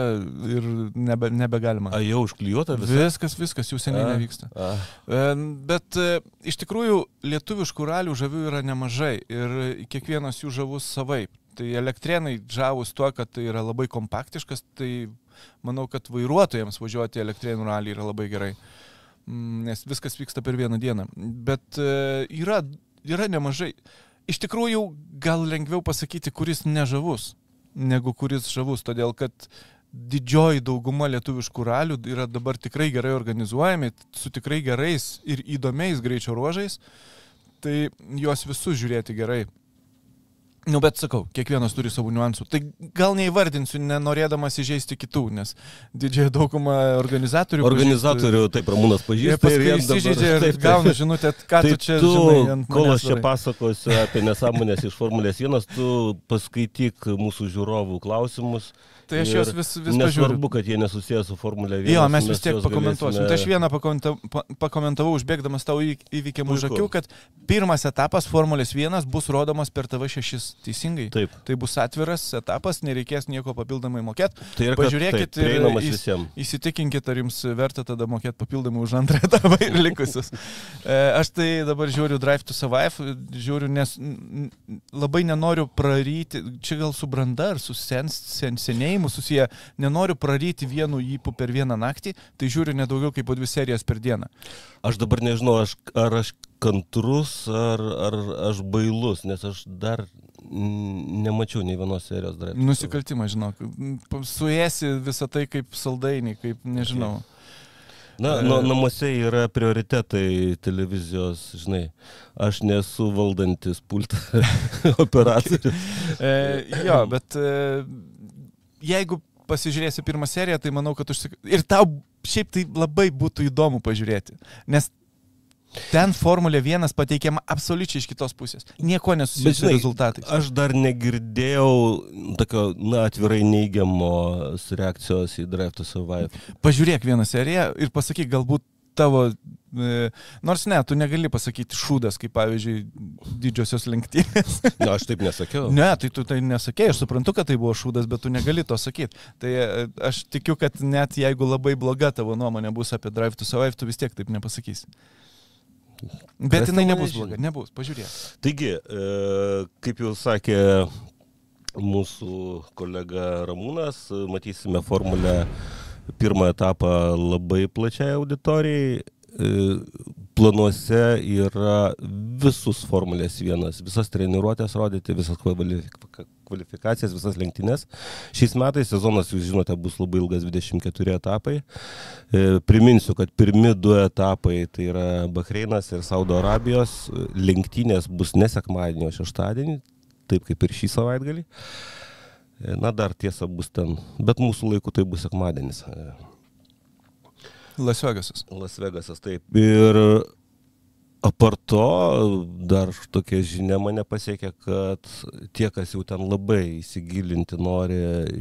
ir nebe, nebegalima. A, jau užklijuota visą? Viskas, viskas jau seniai A. nevyksta. A, E, Bet e, iš tikrųjų lietuviškų ralių žavių yra nemažai ir kiekvienas jų žavus savaip. Tai elektrienai žavus tuo, kad tai yra labai kompaktiškas, tai manau, kad vairuotojams važiuoti elektrienų ralį yra labai gerai, Mm, nes viskas vyksta per vieną dieną. Bet e, yra, yra nemažai. Iš tikrųjų, gal lengviau pasakyti, kuris nežavus, negu kuris žavus, todėl kad didžioji dauguma lietuviškų ralių yra dabar tikrai gerai organizuojami, su tikrai gerais ir įdomiais greičio ruožais, tai juos visus žiūrėti gerai. Nu, bet sakau, kiekvienas turi savų niuansų. Tai gal neįvardinsiu, nenorėdamas įžeisti kitų, nes didžiąją daugumą organizatorių. Organizatorių, taip, Ramūnas pažįsta. paskui jam dabar- įsižeidžia ir taip, taip. gauna žinutę, ką Tai tu čia tu, žinai. kol aš čia pasakosiu apie nesąmonės iš Formulės 1, tu paskaityk mūsų žiūrovų klausimus. Tai aš juos vis, vis pažiūriu. Nesvarbu, kad jie nesusijęs su Formulė 1. Jo, mes vis tiek pakomentuosim. galėsime- Tai aš vieną pakomenta- pa- pakomentavau, užbėgdamas tau įvykiam už akių, kad pirmas etapas Formulės 1 bus rodomas per TV6. Teisingai? Taip, Tai bus atviras etapas, nereikės nieko papildomai mokėti. tai yra Pažiūrėkit taip, ir įs-. Įsitikinkit, ar jums verta tada mokėti papildomai už antrą etapą ir likusius. E, Aš tai dabar žiūriu Drive to Survive, žiūriu, nes labai nenoriu praryti, čia gal su branda ar su sen, sen, senėjimu susiję, nenoriu praryti vienu įpų per vieną naktį, tai žiūriu nedaugiau kaip po dvi serijas per dieną. Aš dabar nežinau, aš, ar aš kantrus, ar, ar aš bailus, nes aš dar nemačiau nei vienos serijos dar. Nusikaltimas, žinok, suėsi visą tai kaip saldainiai, kaip nežinau. Na, nu, namuose yra prioritetai televizijos, žinai. Aš nesu valdantis pultą operatorius. E, jo, bet e, jeigu pasižiūrėsi pirmą seriją, tai manau, kad užsik... Ir tau šiaip tai labai būtų įdomu pažiūrėti. Nes ten Formulė 1 pateikiama absoliučiai iš kitos pusės. Nieko Bet nesusijusi su rezultatais. aš dar negirdėjau tokio, na, atvirai neigiamos reakcijos į Drive to Survive. Pažiūrėk vieną seriją ir pasakyk, galbūt tavo... E, nors ne, tu negali pasakyti šūdas, kaip pavyzdžiui didžiosios lenktynės. Na, aš taip nesakiau. Ne, tai tu tai nesakėjai, aš suprantu, kad tai buvo šūdas, bet tu negali to sakyti. Tai e, aš tikiu, kad net jeigu labai bloga tavo nuomonė bus apie Drive to Survive, tu vis tiek taip nepasakysi. Bet jinai nebus bloga, nebus, pažiūrėk. Taigi, e, kaip jau sakė mūsų kolega Ramūnas, matysime formulę pirmą etapą labai plačiai auditorijai. E, Planuose yra visus Formulės vienas, visas treniruotės rodyti, visas kvalifika- kvalifikacijas, visas lenktynės. Šiais metais sezonas, jūs žinote, bus labai ilgas 24 etapai. E, Priminsiu, kad pirmi du etapai tai yra Bahreinas ir Saudo Arabijos. Lenktynės bus ne sekmadienį, o šeštadienį, taip kaip ir šį savaitgalį. E, Na, dar tiesa bus ten, bet mūsų laiku tai bus sekmadienis. E, Las Vegasas. Las Vegasas, taip. Ir apart to, dar tokia žinia mane pasiekė, kad tie, kas jau ten labai įsigilinti nori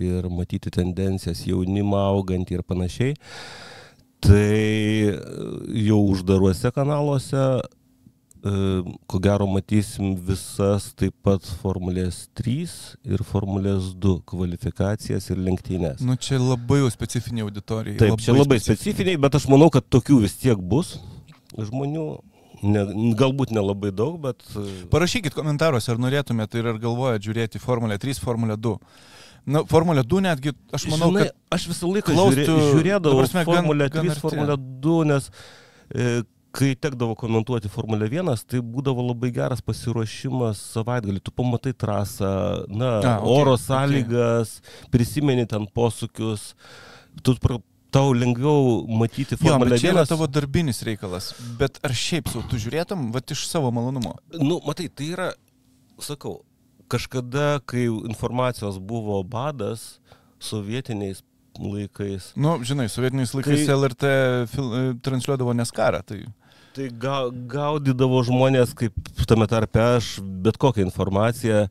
ir matyti tendencijas jaunimą augantį ir panašiai, tai jau uždaruose kanaluose e, ko gero matysim visas taip pat Formulės 3 ir Formulės 2 kvalifikacijas ir lenktynės. Nu čia labai jau specifinė auditorija. Taip, čia labai specifiniai, bet aš manau, kad tokių vis tiek bus žmonių. Ne, galbūt nelabai daug, bet... e, Parašykit komentaruose, ar norėtumėte ir ar galvojate žiūrėti Formulę 3, Formulę 2. Na, Formulė 2 netgi, aš manau, Žinai, kad aš visą laiką close žiūrė, žiūrėdavau prasme, gan- Formulę gan 3, arti. Formulę 2, nes e, kai tekdavo komentuoti Formulę 1, tai būdavo labai geras pasiruošimas savaitgalį. Tu pamatai trasą, na, A, okei, oro sąlygas, prisimeni ten posūkius. Tu tau lengviau matyti Formulę čia yra 1. tavo darbinis reikalas. Bet ar šiaip sau tu žiūrėtum, va iš savo malonumo? Nu, matai, tai yra, sakau, kažkada, kai informacijos buvo badas sovietiniais laikais, Nu, žinai, sovietiniais laikais Kai-. LRT fil... transliuodavo neskarą, tai... tai ga, gaudydavo žmonės, kaip tame tarpe aš, bet kokią informaciją.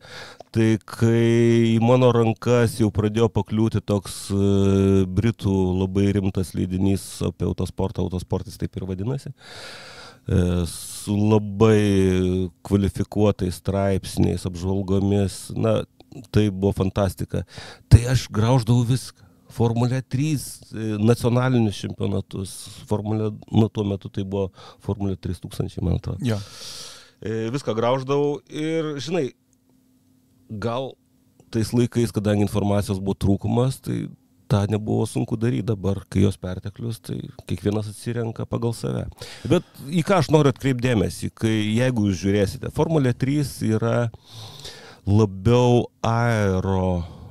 Tai kai į mano rankas jau pradėjo pakliūti toks e, Britų labai rimtas leidinys apie autosportą, autosportas taip ir vadinasi, e, su labai kvalifikuotais straipsniais, apžvalgomis, na, tai buvo fantastika. Tai aš grauždavau viską. Formulė 3 e, nacionalinius čempionatus. Formulė, nu tuo metu tai buvo Formulė 3000, man atrodo. Jo. E, Viską grauždavau ir, žinai, gal tais laikais, kadangi informacijos buvo trūkumas, tai tą nebuvo sunku daryti dabar, kai jos perteklius, tai kiekvienas atsirenka pagal save. Bet į ką aš noriu atkreipdėmėsi, kai jeigu jūs žiūrėsite, Formulė 3 yra labiau aero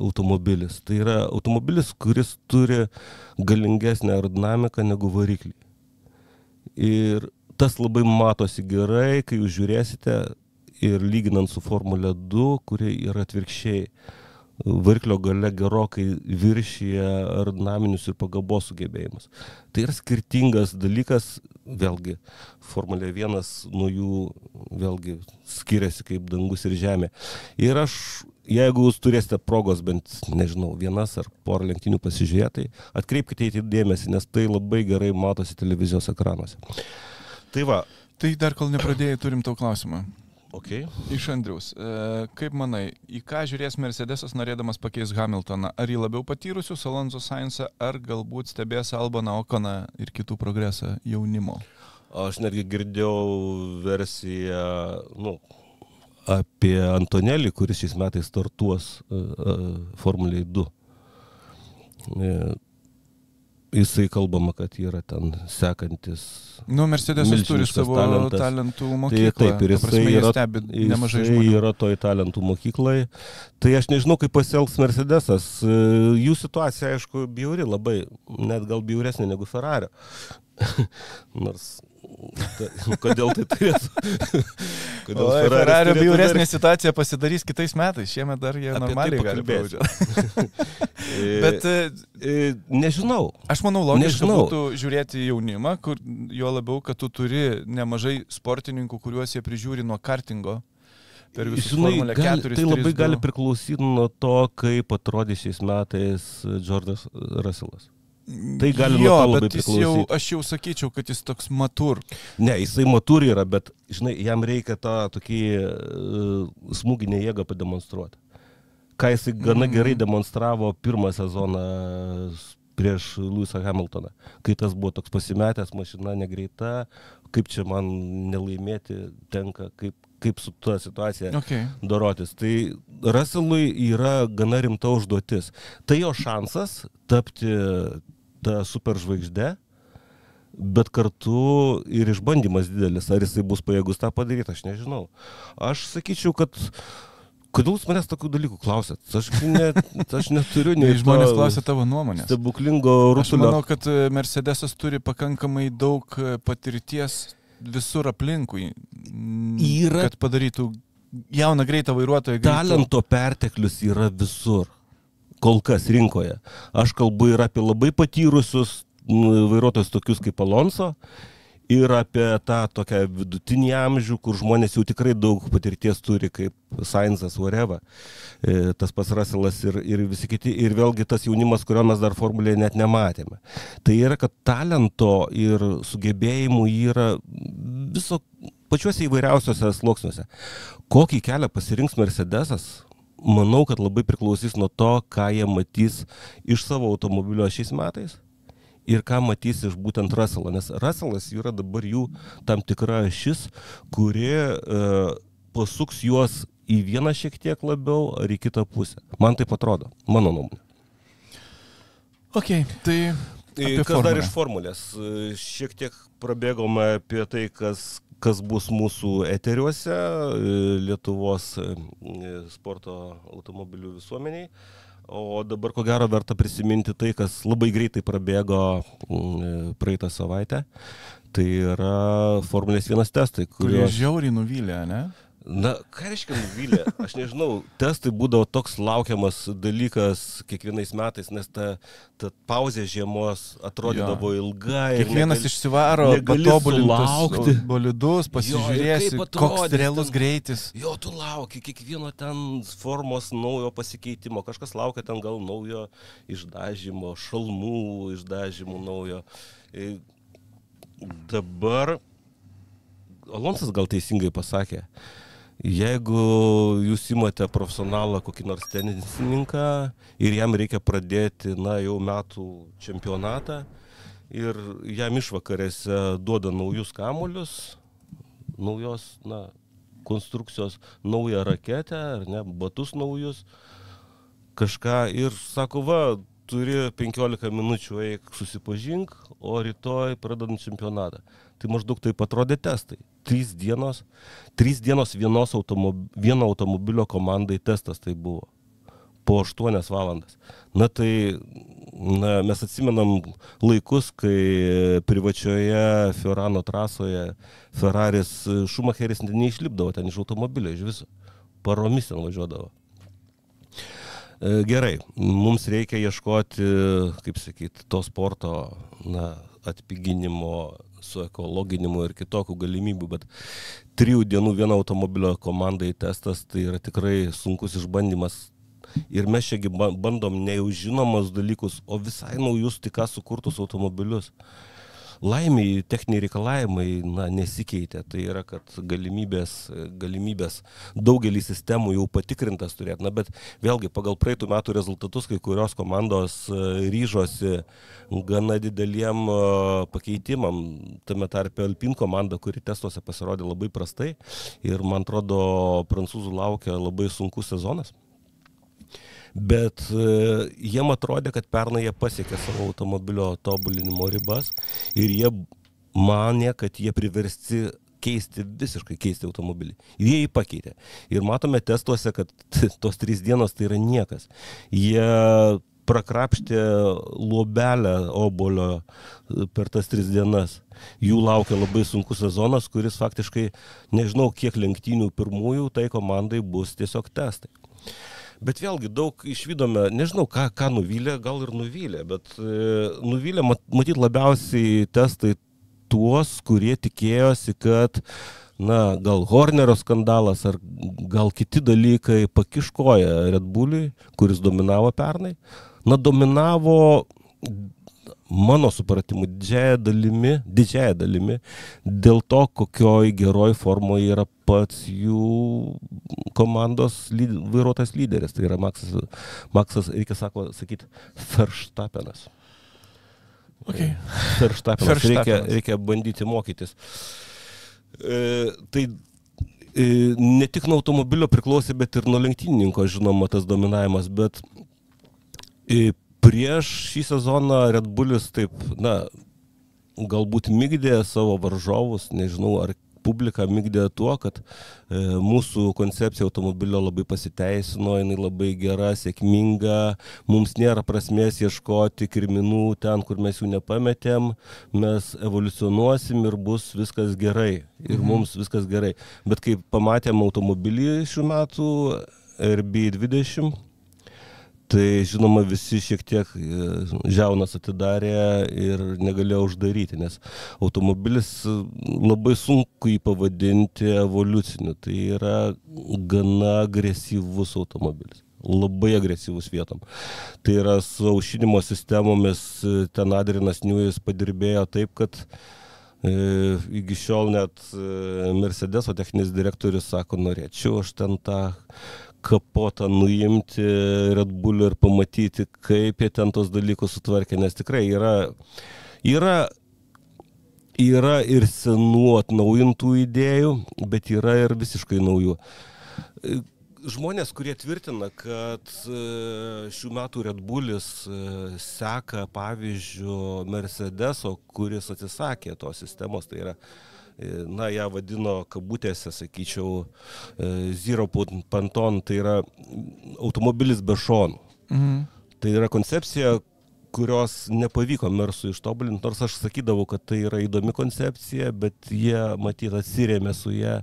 automobilis. Tai yra automobilis, kuris turi galingesnę aerodinamiką negu variklį. Ir tas labai matosi gerai, kai jūs žiūrėsite ir lyginant su Formulė 2, kuri yra atvirkščiai. Variklio gale gerokai viršyje aerodinaminius ir pagabos sugebėjimus. Tai yra skirtingas dalykas, vėlgi, Formulė 1 nuo jų vėlgi skiriasi kaip dangus ir žemė. Ir aš, jeigu jūs turėsite progos bent, nežinau, vienas ar porą lenktynių pasižiūrėti, tai atkreipkite į tai dėmesį, nes tai labai gerai matosi televizijos ekranuose. Tai va, Tai dar kol nepradėjai, turim tau klausimą. ok. Iš Andrius. E, kaip manai, į ką žiūrės Mercedesas norėdamas pakeisti Hamiltoną? Ar į labiau patyrusius Alonso Sainsą, ar galbūt stebės Albaną Okoną ir kitų progresą jaunimo? Aš netgi girdėjau versiją, nu, apie Antonelį, kuris šiais metais startuos uh, uh, Formuliai 2. E, Jisai kalbama, kad yra ten sekantis. Nu, Mercedesas turi savo talentas. talentų Tai mokyklą. taip, ir jisai prasme, jie yra, stebi nemažai jisai žmonių. yra toj talentų mokyklai. Tai aš nežinau, kaip pasielgs Mercedesas. E, Jų situacija, aišku, bjauri labai, net gal bjauresnė negu Ferrari. Nors, kodėl tai turėtų? Kodėl Oi, Ferrari turėtų bjauresnė dar- situacija pasidarys kitais metais. Šiemet dar jie Apie tai normaliai gali pakalbėsim. praudžioti. E, Bet e, e, nežinau. Aš manau, logiška būtų žiūrėti jaunimą, kur jo labiau, kad tu turi nemažai sportininkų, kuriuos jie prižiūri nuo kartingo per visus Žinai, Formulę gali, 4. tai labai gali priklausyti nuo to, kaip atrodys šiais metais Jordas Russellas. Tai gali nuo jo, to labai jis jau, aš jau sakyčiau, kad jis toks matur. Ne, jisai maturi yra, bet, žinai, jam reikia tą tokį uh, smūginę jėgą pademonstruoti. Ką jisai gana Mhm. gerai demonstravo pirmą sezoną prieš Luisą Hamiltoną. Kai tas buvo toks pasimetęs, mašina negreita, kaip čia man nelaimėti tenka, kaip, kaip su tuo situacija Okay. dorotis. Tai Russellui yra gana rimta užduotis. Tai jo šansas tapti tą superžvaigždę, bet kartu ir išbandymas didelis. Ar jisai bus pajėgus tą padaryti, aš nežinau. Aš sakyčiau, kad kodėl jūs manęs tokių dalykų klausėt? Aš, ne, aš neturiu nei Tai žmonės klausia tavo nuomonės. Stebuklingo Aš rutulio. manau, kad e, Mercedesas turi pakankamai daug e, patirties visur aplinkui, Yra- kad padarytų jauną greitą vairuotoją. greitu. Talento perteklius yra visur. Kol kas rinkoje. Aš kalbu ir apie labai patyrusius vairuotojus tokius kaip Alonso. Ir apie tą tokią vidutinį amžių, kur žmonės jau tikrai daug patirties turi, kaip Sainzas, Vareva, tas pats Russellas ir, ir visi kiti. Ir vėlgi tas jaunimas, kurio mes dar formulėje net nematėme. Tai yra, kad talento ir sugebėjimų yra viso pačiuose įvairiausiuose sluoksniuose. Kokį kelią pasirinks Mercedesas, manau, kad labai priklausys nuo to, ką jie matys iš savo automobilio šiais metais ir ką matys iš būtent Russellą. Nes Russellas yra dabar jų tam tikra ašis, kuri e, pasuks juos į vieną šiek tiek labiau ar į kitą pusę. Man tai atrodo, mano nuomonė. Ok, tai apie Kas dar formulę. iš formulės? E, Šiek tiek prabėgome apie tai, kas, kas bus mūsų eteriuose e, Lietuvos e, sporto automobilių visuomeniai. O dabar ko gero verta prisiminti tai, kas labai greitai prabėgo mm, praeitą savaitę. Tai yra Formulės 1 testai, kurie kuriuos... žiauriai nuvylė, ne? Na, ką reiškia nuvylė? Aš nežinau, testai būdavo toks laukiamas dalykas kiekvienais metais, nes ta, ta pauzė žiemos atrodydavo jo. ilga. Kiekvienas negali- išsivaro, patobulintus bolidus, Jo, pasižiūrėsi, kaip koks realus ten. greitis. Jo, tu lauki kiekvieno ten formos naujo pasikeitimo, kažkas laukia ten gal naujo išdažymo, šalmų išdažymų naujo. E, Dabar Alonsas gal teisingai pasakė, Jeigu jūs imate profesionalą kokį nors tenisininką ir jam reikia pradėti, na, jau metų čempionatą ir jam išvakarėse duoda naujus kamuolius, naujos, na, konstrukcijos, naują raketę, ar ne, batus naujus, kažką ir sako, va, turi 15 minučių eik susipažink, o rytoj pradedant čempionatą. Tai maždaug taip atrodė testai. Trys dienos, trys dienos vienos automob, vieno automobilio komandai testas tai buvo. Po 8 valandas. Na tai na, mes atsimenam laikus, kai privačioje Fiorano trasoje Ferraris Šumacheris neišlipdavo ten iš automobilio, iš viso. Paromis ten važiuodavo. E, Gerai, mums reikia ieškoti, kaip sakyti, to sporto na, atpiginimo su ekologinimu ir kitokių galimybių, bet trijų dienų vieno automobilio komandai testas tai yra tikrai sunkus išbandymas. Ir mes čiagi ba- bandom ne jau žinomas dalykus, o visai naujus tik ką sukurtus automobilius. Laimiai techniniai reikalavimai na, nesikeitė. Tai yra, kad galimybės, galimybės daugelį sistemų jau patikrintas turėti. Na, bet vėlgi pagal praeitų metų rezultatus kai kurios komandos e, ryžosi gana dideliem e, pakeitimam. Tame tarpe Alpin komanda, kuri testuose pasirodė labai prastai. Ir man atrodo, prancūzų laukia labai sunkus sezonas. Bet e, jiem atrodė, kad pernai jie pasiekė savo automobilio tobulinimo ribas ir jie manė, kad jie priversti keisti, visiškai keisti automobilį. Ir jie jį pakeitė. Ir matome testuose, kad tos trys dienos tai yra niekas. Jie prakrapštė lobelę obolio e, per tas tris dienas. Jų laukia labai sunkus sezonas, kuris faktiškai, nežinau kiek lenktynių pirmųjų, tai komandai bus tiesiog testai. Bet vėlgi daug išvykome, nežinau, ką, ką nuvylė, gal ir nuvylė, bet e, nuvylė mat, matyt labiausiai testai tuos, kurie tikėjosi, kad, na, gal Hornerio skandalas ar gal kiti dalykai pakiškoja Red Bulliui, kuris dominavo pernai. Na, dominavo mano supratimu didžiaja dalimi, didžiaja dalimi dėl to, kokioj geroj formoje yra pats jų komandos lyd, vairuotojas lyderis. Tai yra Maksas, Maksas reikia sako, sakyti, Verstappenas. Okay. Verstappenas. Reikia, Verstappenas. reikia bandyti mokytis. E, tai e, ne tik nuo automobilio priklausė, bet ir nuo lenktynininko, žinoma, tas dominavimas, bet e, prieš šį sezoną Red Bullis taip, na, galbūt mygdė savo varžovus, nežinau, ar publika mygdė tuo, kad e, mūsų koncepcija automobilio labai pasiteisino, jinai labai gera, sėkminga, mums nėra prasmės ieškoti kirminų ten, kur mes jų nepametėm, mes evoliucionuosim ir bus viskas gerai. Ir mhm. mums viskas gerai. Bet kai pamatėm automobilį šių metų RB20, Tai žinoma visi šiek tiek e, žiaunas atidarė ir negalėjo uždaryti, nes automobilis e, labai sunku jį pavadinti evoliuciniu. Tai yra gana agresyvus automobilis. Labai agresyvus vietom. Tai yra su aušinimo sistemomis e, ten Adrinas Niujus padirbėjo taip, kad e, iki šiol net Mercedeso techninis direktorius sako, norėčiau aš ten tą kapotą nuimti Red Bull ir pamatyti, kaip jie ten tos dalykus sutvarkė, nes tikrai yra, yra, yra ir senų atnaujintų idėjų, bet yra ir visiškai naujų. Žmonės, kurie tvirtina, kad e, šių metų Red Bullis e, seka pavyzdžių Mercedeso, kuris atsisakė tos sistemos, tai yra na, ją vadino kabutėse, sakyčiau, e, Zero Panton, tai yra automobilis be šonų. Mhm. Tai yra koncepcija, kurios nepavyko Mersui ištobulinti, nors aš sakydavau, kad tai yra įdomi koncepcija, bet jie, matyt, atsirėmė su ją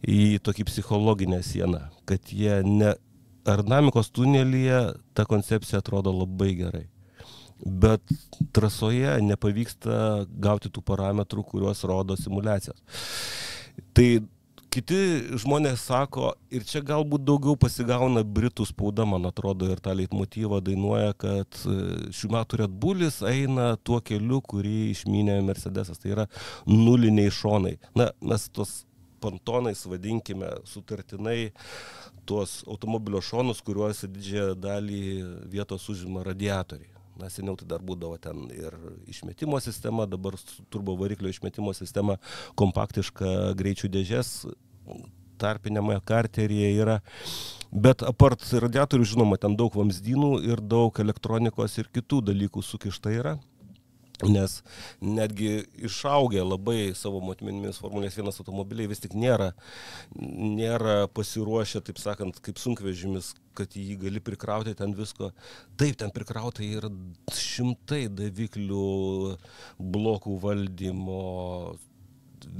į tokį psichologinę sieną, kad jie ne aerodinamikos tunelyje ta koncepcija atrodo labai gerai bet trasoje nepavyksta gauti tų parametrų, kuriuos rodo simulacijos. Tai kiti žmonės sako, ir čia galbūt daugiau pasigauna Britų spauda, man atrodo, ir tą leitmotyvą dainuoja, kad e, šių metų Red Bullis eina tuo keliu, kurį išminė Mercedesas. Tai yra nuliniai šonai. Na, mes tos pontonais, vadinkime, sutartinai tuos automobilio šonus, kuriuose didžiąją dalį vietos užima radiatoriai. Na, seniau tai dar būdavo ten ir išmetimo sistema, dabar turbo variklio išmetimo sistema, kompaktiška greičių dėžės, tarpinėme karteryje yra. Bet apart radiatorių, žinoma, ten daug vamzdynų ir daug elektronikos ir kitų dalykų sukišta yra. Nes netgi išaugę labai savo matmenimis Formulės 1 automobiliai vis tik nėra, nėra pasiruošę, taip sakant, kaip sunkvežimis, kad jį gali prikrauti ten visko. Taip, ten prikrauta yra šimtai daviklių, blokų valdymo,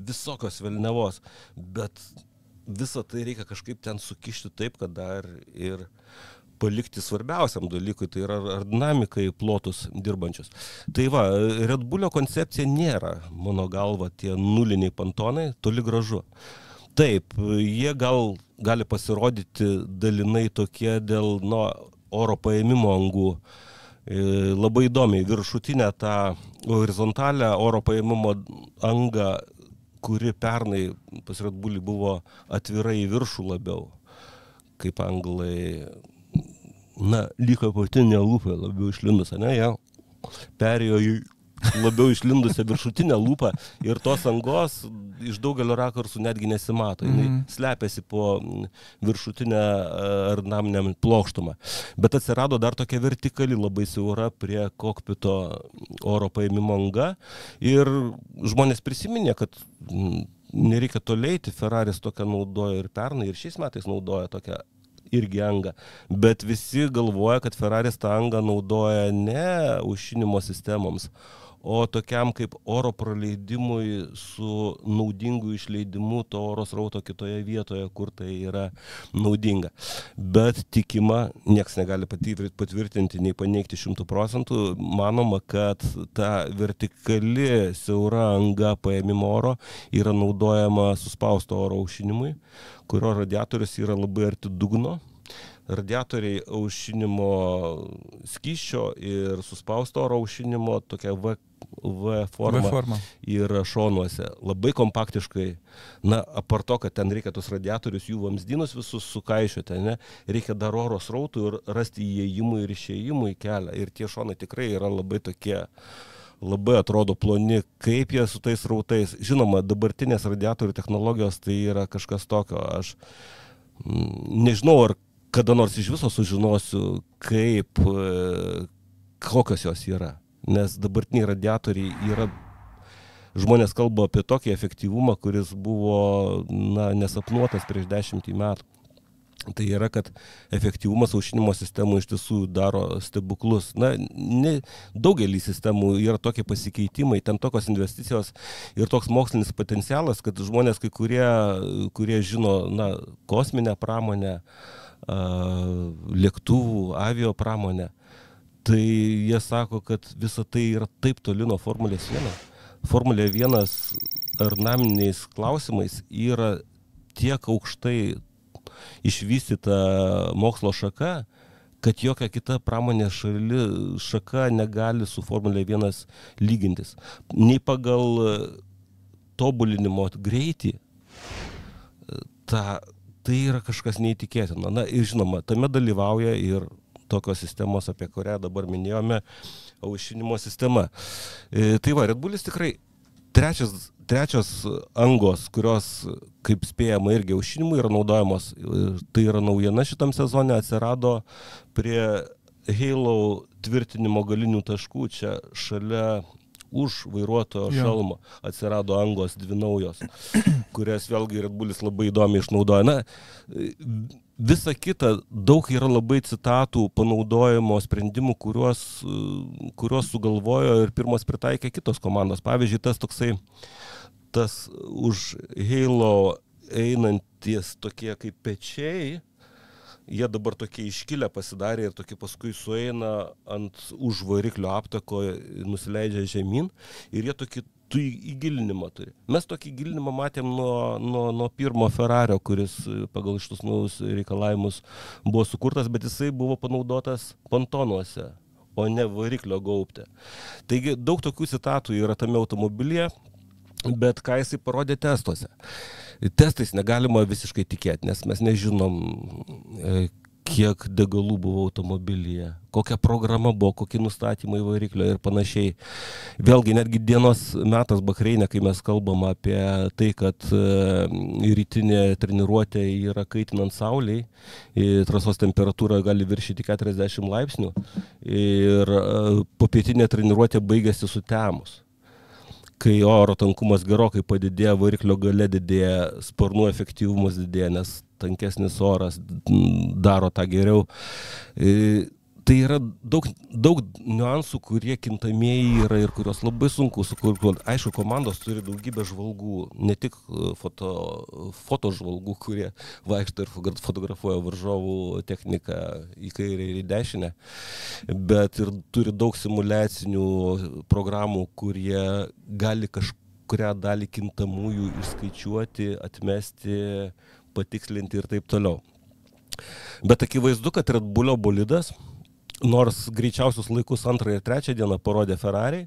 visokios velnevos, bet visą tai reikia kažkaip ten sukišti taip, kad dar ir palikti svarbiausiam dalykui, tai yra aerodinamikai plotus dirbančius. Tai va, Red Bullio koncepcija nėra, mano galva, tie nuliniai pantonai, toli gražu. Taip, jie gal gali pasirodyti dalinai tokie dėl nu, oro paėmimo angų. E, labai įdomiai, viršutinę tą horizontalę oro paėmimo angą kuri pernai pas Red Bullį buvo atvirai į viršų labiau, kaip anglai, na, liko apatinė lūpa labiau išlindus, ne, jau perėjo į labiau išlindusią viršutinę lūpą ir tos angos iš daugelio rakursų netgi nesimato. Jis mm. slepiasi po viršutinę ar naminiam plokštumą. Bet atsirado dar tokia vertikali labai siaura prie kokpito oro paėmimo anga ir žmonės prisiminė, kad nereikia tolėti, Ferraris tokią naudoja ir pernai, ir šiais metais naudoja tokią irgi angą. Bet visi galvoja, kad Ferraris tą angą naudoja ne aušinimo sistemoms, o tokiam kaip oro praleidimui su naudingu išleidimu to oro srauto kitoje vietoje, kur tai yra naudinga. Bet tikima, nieks negali patvirtinti nei paneigti šimtų procentų, manoma, kad ta vertikali siaura anga paėmimo oro yra naudojama suspausto oro aušinimui, kurio radiatorius yra labai arti dugno radiatoriai aušinimo skyščio ir suspausto oro aušinimo tokia V, v, forma V forma yra šonuose. Labai kompaktiškai, na, apart to, kad ten reikia tos radiatorius, jų vamzdynus visus sukaišiuoti, ne, reikia dar oro srautų ir rasti įėjimų ir išėjimų į kelią. Ir tie šonai tikrai yra labai tokie labai atrodo ploni, kaip jie su tais rautais. Žinoma, dabartinės radiatorių technologijos tai yra kažkas tokio. Aš nežinau, ar kada nors iš viso sužinosiu, kaip, e, kokios jos yra. Nes dabartiniai radiatoriai yra, žmonės kalba apie tokį efektyvumą, kuris buvo na, nesapnuotas prieš dešimtį metų. Tai yra, kad efektyvumas aušinimo sistemų iš tiesų daro stebuklus. Na, ne, daugelį sistemų yra tokie pasikeitimai, ten tokios investicijos ir toks mokslinis potencialas, kad žmonės, kai kurie, kurie žino na, kosminę pramonę, lėktuvų, avio pramonę, tai jie sako, kad visa tai yra taip toli nuo Formulės 1. Formulė 1 ar naminiais klausimais yra tiek aukštai išvystyta mokslo šaka, kad jokia kita pramonės šali, šaka negali su Formulė 1 lygintis. Nei pagal tobulinimo greitį, tą tai yra kažkas neįtikėtino. Na ir žinoma, tame dalyvauja ir tokios sistemos, apie kurią dabar minėjome, aušinimo sistema. E, tai va, Red Bullis tikrai trečias, trečios angos, kurios, kaip spėjama, irgi aušinimui yra naudojamos, e, tai yra naujiena šitam sezone, atsirado prie Halo tvirtinimo galinių taškų čia šalia už vairuotojo jo. šalmo atsirado angos dvi naujos, kurias vėlgi Red Bullis labai įdomiai išnaudoja. Na, visa kita, daug yra labai citatų panaudojimo sprendimų, kuriuos, kuriuos sugalvojo ir pirmas pritaikė kitos komandos. Pavyzdžiui, tas toksai, tas už Halo einantis tokie kaip pečiai, jie dabar tokie iškilę pasidarė ir tokie paskui sueina ant už variklio aptako, nusileidžia žemyn ir jie tokį tu įgilinimą turi. Mes tokį gilinimą matėm nuo, nuo, nuo pirmo Ferrario, kuris pagal šitus naujus reikalavimus buvo sukurtas, bet jisai buvo panaudotas pontonuose, o ne variklio gaubte. Taigi daug tokių citatų yra tame automobilyje, Bet ką jisai parodė testuose? Testais negalima visiškai tikėti, nes mes nežinom, e, kiek degalų buvo automobilyje, kokia programa buvo, kokie nustatymai variklio ir panašiai. Vėlgi, netgi dienos metas Bahreinė, kai mes kalbam apie tai, kad e, rytinė treniruotė yra kaitinant sauliai, trasos temperatūra gali viršyti 40 laipsnių ir e, popietinė treniruotė baigėsi sutemus kai oro tankumas gerokai padidėja, variklio gale didėja, sparnų efektyvumas didėja, nes tankesnis oras daro tą geriau. E, tai yra daug, daug niuansų, kurie kintamieji yra ir kuriuos labai sunku sukurti. Aišku, komandos turi daugybę žvalgų, ne tik e, foto, foto žvalgų, kurie vaikšto ir fotografuoja varžovų techniką į kairę ir į dešinę, bet ir turi daug simulacinių programų, kurie gali kažkurią dalį kintamųjų išskaičiuoti, atmesti, patikslinti ir taip toliau. Bet akivaizdu, kad Red Bullio bolidas nors greičiausius laikus antrą ir trečią dieną parodė Ferrari,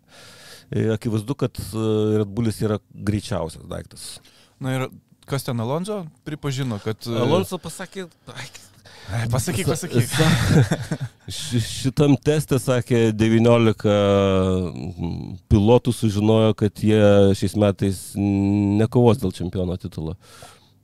e, akivaizdu, kad e, Red Bullis yra greičiausias daiktas. Na ir kas ten Alonso pripažino, kad... E, Alonso pasakė... Pasakyk, pasakyk. Šitam testė, sakė, 19 pilotų sužinojo, kad jie šiais metais nekovos dėl čempiono titulo.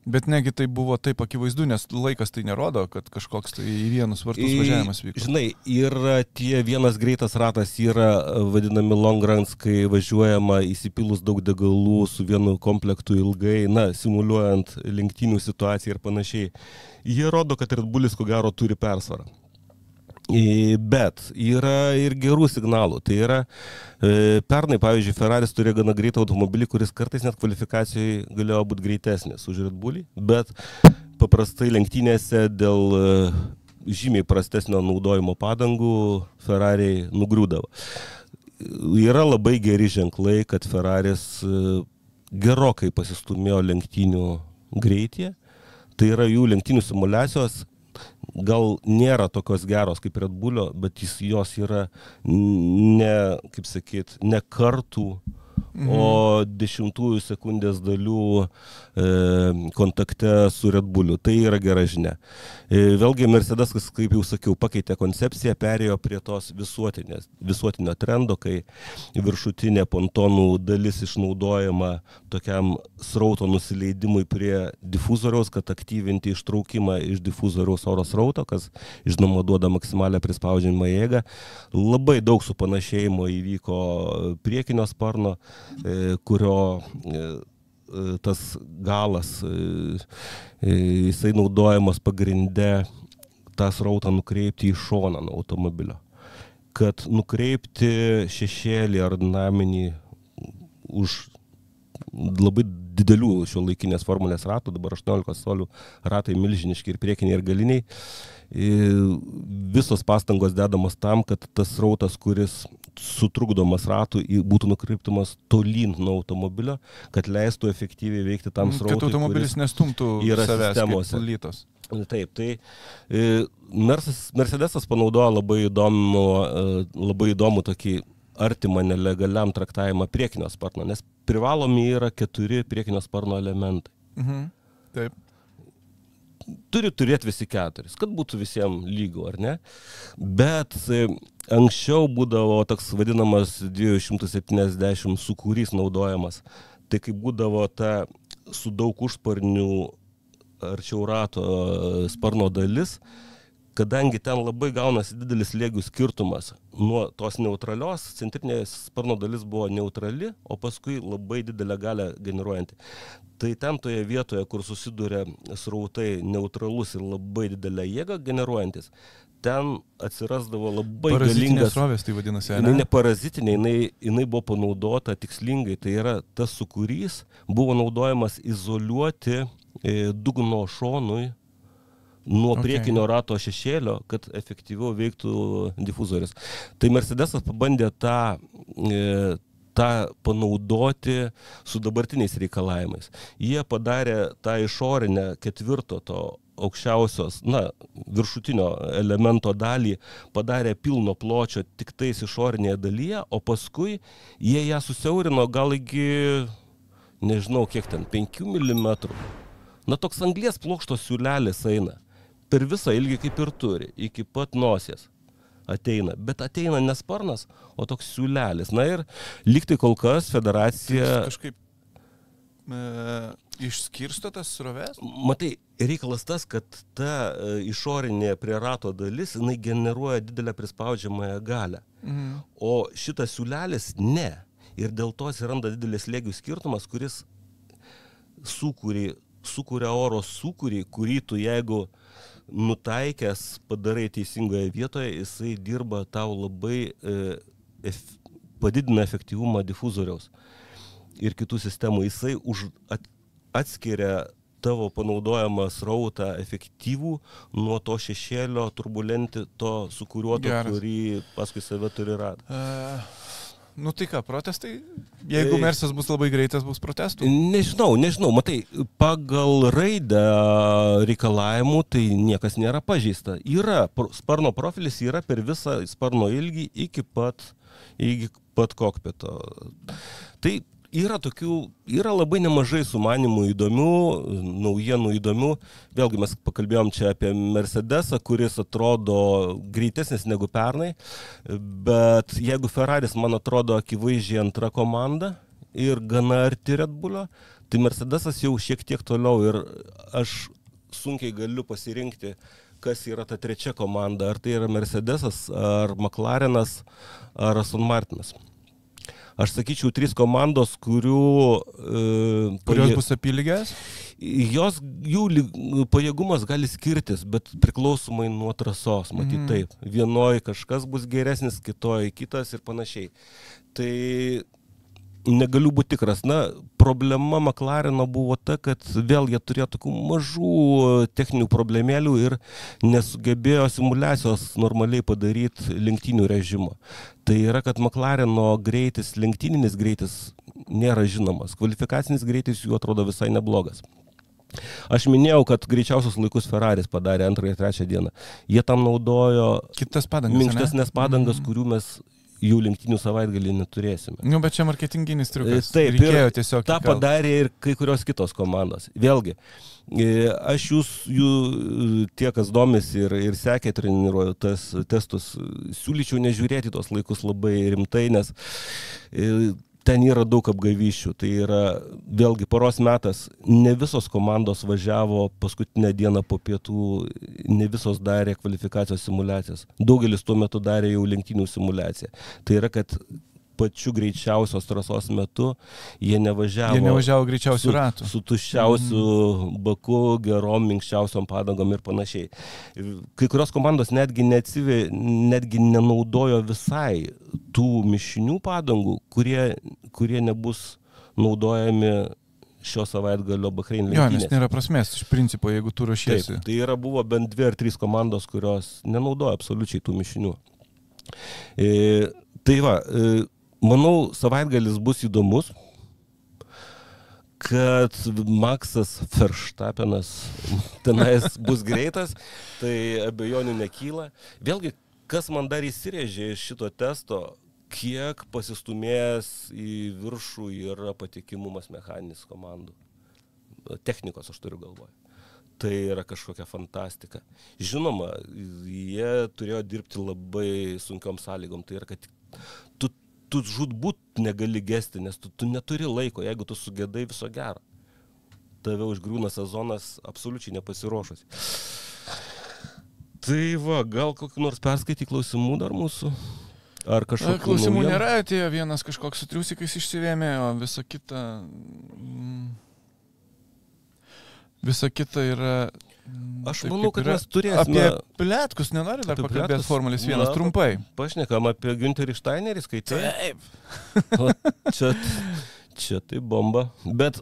Bet negi tai buvo taip akivaizdu, nes laikas tai nerodo, kad kažkoks tai į vienus vartus važiavimas vyko. Žinai, ir tie vienas greitas ratas yra vadinami long runs, kai važiuojama įsipilus daug degalų su vienu komplektu ilgai, na, simuliuojant lenktynių situaciją ir panašiai. Jie rodo, kad Red Bullis ko gero turi persvarą. Bet yra ir gerų signalų. Tai yra, e, pernai, pavyzdžiui, Ferraris turėjo gana greitą automobilį, kuris kartais net kvalifikacijoje galėjo būti greitesnis už Red Bullį, bet paprastai lenktynėse dėl e, žymiai prastesnio naudojimo padangų Ferrari nugriūdavo. Yra labai geri ženklai, kad Ferraris e, gerokai pasistumėjo lenktynių greityje. Tai yra jų lenktynių simulacijos gal nėra tokios geros kaip Red Bullio, bet jis, jos yra ne, kaip sakyt, ne kartų mhm. o dešimtųjų sekundės dalių e, kontakte su Red Bullu. Tai yra gera žinia. E, vėlgi Mercedes, kaip jau sakiau, pakeitė koncepciją, perėjo prie tos visuotinio trendo, kai viršutinė pontonų dalis išnaudojama tokiam srauto nusileidimui prie difuzoriaus, kad aktyvinti ištraukimą iš difuzoriaus oro srauto, kas žinoma duoda maksimalę prispaudžiamą jėgą. Labai daug supanašėjimo įvyko priekinio sparno kurio e, e, tas galas, jisai naudojamas pagrindė tą srautą nukreipti į šoną nuo automobilio. Kad nukreipti šešėlį ar dinaminį už labai didelių šio laikinės formulės ratų, dabar 18 solių ratai milžiniški ir priekiniai ir galiniai, visos pastangos dedamos tam, kad tas rautas, kuris sutrukdomas ratų, būtų nukreiptumas tolyn nuo automobilio, kad leistų efektyviai veikti tam srautui. Kad automobilis nestumtų savęs sistemose. Taip, tai e, Mercedesas panaudojo labai įdomų, e, labai įdomų tokį artimą nelegaliam traktavimą priekinio sparno, nes privalomi yra keturi priekinio sparno elementai. Mhm. Taip turi turėti visi keturis, kad būtų visiems lygų, ar ne? Bet e, anksčiau būdavo toks vadinamas 270 sukūrys naudojamas. Tai kai būdavo ta su daug užsparnių arčiau rato e, sparno dalis, kadangi ten labai gaunasi didelis lėgių skirtumas nuo tos neutralios, centrinė sparno dalis buvo neutrali, o paskui labai didelę galę generuojanti. Tai ten toje vietoje, kur susiduria srautai neutralus ir labai didelę jėgą generuojantis, ten atsirasdavo labai galingas... Srovės, tai vadinasi, ne? Jinai ne parazitinė, jinai, jinai buvo panaudota tikslingai, tai yra tas sukūrys buvo naudojamas izoliuoti e, dugno šonui nuo okay. priekinio rato šešėlio, kad efektyviau veiktų difuzorius. Tai Mercedesas pabandė tą, e, tą panaudoti su dabartiniais reikalavimais. Jie padarė tą išorinę ketvirto to aukščiausios, na, viršutinio elemento dalį padarė pilno pločio tik tais išorinėje dalyje, o paskui jie ją susiaurino gal iki nežinau kiek ten, 5 mm. Na toks anglės plokštos siūlelis eina. Per visą ilgį kaip ir turi, iki pat nosies ateina. Bet ateina ne sparnas, o toks siūlelis. Na ir liktai kol kas federacija... Kažkaip e, išskirsto tas sroves? Matai, reikalas tas, kad ta e, išorinė prie rato dalis, jinai generuoja didelę prispaudžiamąją galę. Mhm. O šitas siūlelis ne. Ir dėl to atsiranda didelis lėgių skirtumas, kuris sukūrė, sukuria oro sukūrį, kurį tu jeigu nutaikęs padarai teisingoje vietoje, jisai dirba tau labai, e, ef, padidina efektyvumą difuzoriaus ir kitų sistemų. Jisai už, at, atskiria tavo panaudojamą srautą efektyvų nuo to šešėlio turbulenti, to sukūriuoto, Geras. kurį paskui save turi ratą. Uh, nu tai ką, protestai? Jeigu Tai- Mersas bus labai greitas, bus protestų. Nežinau, nežinau, matai, pagal raidę reikalavimų tai niekas nėra pažeista. Yra, sparno profilis yra per visą sparno ilgį iki pat, iki pat kokpito. Tai yra tokių, yra labai nemažai sumanimų įdomių, naujienų įdomių. Vėlgi mes pakalbėjom čia apie Mercedesą, kuris atrodo greitesnis negu pernai, bet jeigu Ferraris, man atrodo, akivaizdžiai antra komanda ir gana arti Red Bullio, tai Mercedesas jau šiek tiek toliau ir aš sunkiai galiu pasirinkti, kas yra ta trečia komanda, ar tai yra Mercedesas, ar McLarenas, ar Aston Martinas. Aš sakyčiau, trys komandos, kurių... E, Kurios bus apylygės? jos, jų pajėgumas gali skirtis, bet priklausomai nuo trasos, matyt Mhm. taip. Vienoje kažkas bus geresnis, kitoje kitas ir panašiai. Tai negaliu būti tikras. Na, problema McLareno buvo ta, kad vėl jie turėjo tokių mažų techninių problemėlių ir nesugebėjo simulacijos normaliai padaryti lenktynių režimo. Tai yra, kad McLareno greitis, lenktyninis greitis nėra žinomas. Kvalifikacinis greitis jų atrodo visai neblogas. Aš minėjau, kad greičiausius laikus Ferraris padarė antrą ir trečią dieną. Jie tam naudojo Kitas padangas. minkštesnės padangas, kurių mes jau lenktynių savaitgalį neturėsime. Nu, bet čia marketinginis triukas. E, Taip, reikėjo tiesiog. tą įkalt. padarė ir kai kurios kitos komandos. Vėlgi, e, aš jūs, jų, tie, kas domisi ir, ir sekė treniruoju tas testus, siūlyčiau nežiūrėti tos laikus labai rimtai, nes e, ten yra daug apgavyščių. Tai yra vėlgi poros metas, ne visos komandos važiavo paskutinę dieną po pietų, ne visos darė kvalifikacijos simulacijas. Daugelis tuo metu darė jau lenktynių simulaciją. Tai yra, kad pačiu greičiausios trasos metu jie nevažiavo, Jie nevažiavo greičiausių ratų. su tuščiausiu mm. baku, gerom, minkščiausiom padangom ir panašiai. Kai kurios komandos netgi, neatsivė, netgi nenaudojo visai tų mišinių padangų, kurie, kurie nebus naudojami šio savaitgalio Bahrein Jo, nes nėra prasmės, iš principo, jeigu tu ruošiesi. Taip, tai yra buvo bent dvi ar trys komandos, kurios nenaudoja absoliučiai tų mišinių. E, tai va, e, manau, savaitgalis bus įdomus, kad Maksas Verstappenas tenais bus greitas, tai abejonių nekyla. Vėlgi, kas man dar įsirėžė iš šito testo, kiek pasistumėjęs į viršų yra patikimumas mechaninis komandų. Technikos aš turiu galvoje. Tai yra kažkokia fantastika. Žinoma, jie turėjo dirbti labai sunkiom sąlygom. Tai yra, kad tu, tu žudbūt negali gesti, nes tu, tu neturi laiko, jeigu tu sugėdai viso gero. Tave užgrūna sezonas absoliučiai nepasiruošus. Tai va, gal kokį nors perskaitį klausimų dar mūsų? Ar kažkokių Klausimų naujienų? nėra, atėjo vienas kažkoks sutriusikais išsivėmė, o visa kita... mm, Visa kita yra... mm, Aš taip, manau, kad mes turėsime... Apie plėtkus nenori dar Apie pakalbėti? Formulis 1 Na, trumpai. Pašnekam apie Günterį Steinerį, skaitai. Taip. O, čia, čia tai bomba. Bet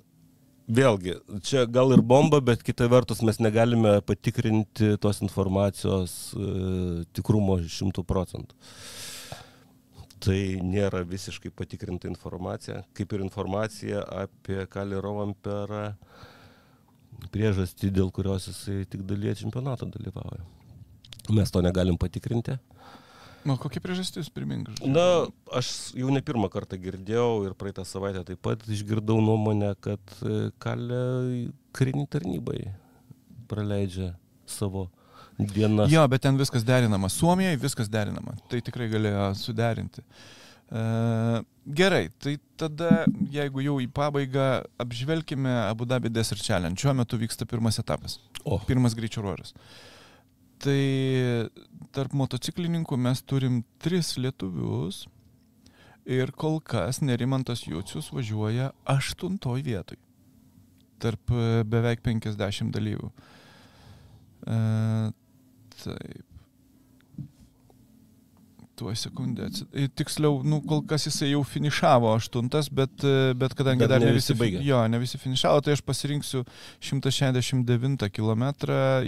vėlgi, čia gal ir bomba, bet kita vertus mes negalime patikrinti tos informacijos e, tikrumo šimtų procentų. Tai nėra visiškai patikrinta informacija, kaip ir informacija apie Kalį Rovamperą, priežastį, dėl kurios jisai tik dalyje čempionato dalyvauja. Mes to negalim patikrinti. Nu, kokia priežastis, primink. žodžiu. Na, aš jau ne pirmą kartą girdėjau ir praeitą savaitę taip pat išgirdau nuomonę, kad e, kalė karinį tarnybai praleidžia savo dienas. Jo, bet ten viskas derinama. Suomijoje viskas derinama. Tai tikrai galėjo suderinti. E, gerai, tai tada, jeigu jau į pabaigą, apžvelkime Abu Dhabi Desert Challenge. Šiuo metu vyksta pirmas etapas. O. Pirmas greičio ruožas. Tai tarp motociklininkų mes turim tris lietuvius ir kol kas Nerimantas Jūcius važiuoja aštuntoj vietoj. Tarp e, beveik 50 dalyvių. E, taip. Tuo sekundę. Tiksliau, nu, kol kas jisai jau finišavo aštuntas, bet, e, bet kadangi Bet dar ne visi baigė. jo, ne visi finišavo, tai aš pasirinksiu 169 km,